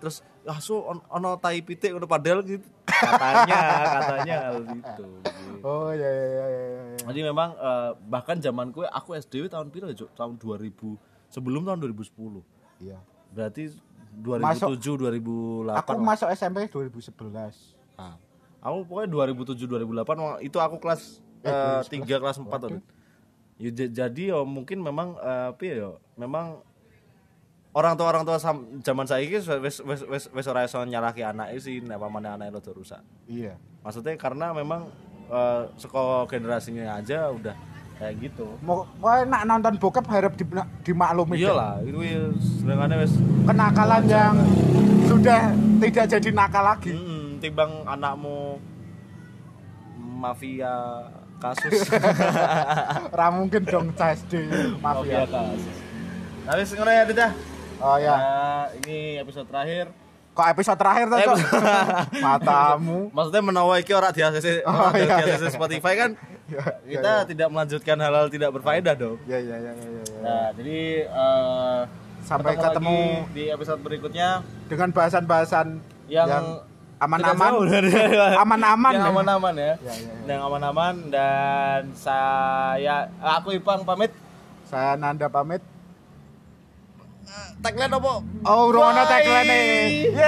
S1: terus ah so on- ono tai pitik ngono padahal gitu. Katanya, katanya hal itu.
S2: Oh iya iya iya iya.
S1: Jadi memang eh, bahkan zaman kue aku SD tahun piro ya, Cuk? Tahun 2000 sebelum tahun 2010.
S2: Iya.
S1: Berarti 2007 2008.
S2: Aku
S1: lah.
S2: masuk SMP 2011.
S1: Nah, aku pokoknya 2007 2008 wah, itu aku kelas
S2: Eh,
S1: eh, 3 kelas 4 tuh. Ya, jadi ya mungkin memang apa ya memang orang tua orang tua sam- zaman saya ini wes wes wes wes ora iso nyalahke anake sih nek pamane anake rada rusak.
S2: Iya.
S1: Maksudnya karena memang eh seko generasinya aja udah kayak gitu.
S2: Mau kowe nak nonton bokep harap di, dimaklumi.
S1: Iya lah, itu ya sedangane wes
S2: Kenakalan yang sudah tidak jadi nakal lagi.
S1: mm, timbang anakmu mafia kasus.
S2: Ora mungkin dong CSD
S1: mafia
S2: mafia.
S1: kasus. Tapi ngono ya, Dit. ya.
S2: Oh ya.
S1: Nah, ini episode terakhir.
S2: Kok episode terakhir tuh? Matamu.
S1: Maksudnya menawa iki ora di ACC,
S2: Oh,
S1: di
S2: iya,
S1: ACC Spotify kan
S2: Iya, iya,
S1: kita tidak melanjutkan hal-hal tidak berfaedah dong.
S2: Iya iya iya iya iya.
S1: Nah, jadi eh,
S2: Sampai ketemu
S1: lagi di episode berikutnya
S2: dengan bahasan-bahasan
S1: yang,
S2: aman-aman. Aman-aman
S1: yang
S2: ya.
S1: aman-aman ya.
S2: Ya, ya, ya.
S1: Yang aman-aman dan saya aku Ipang pamit.
S2: Saya Nanda pamit.
S1: Tagline apa?
S2: Oh,
S1: Bye.
S2: tagline. Yeay.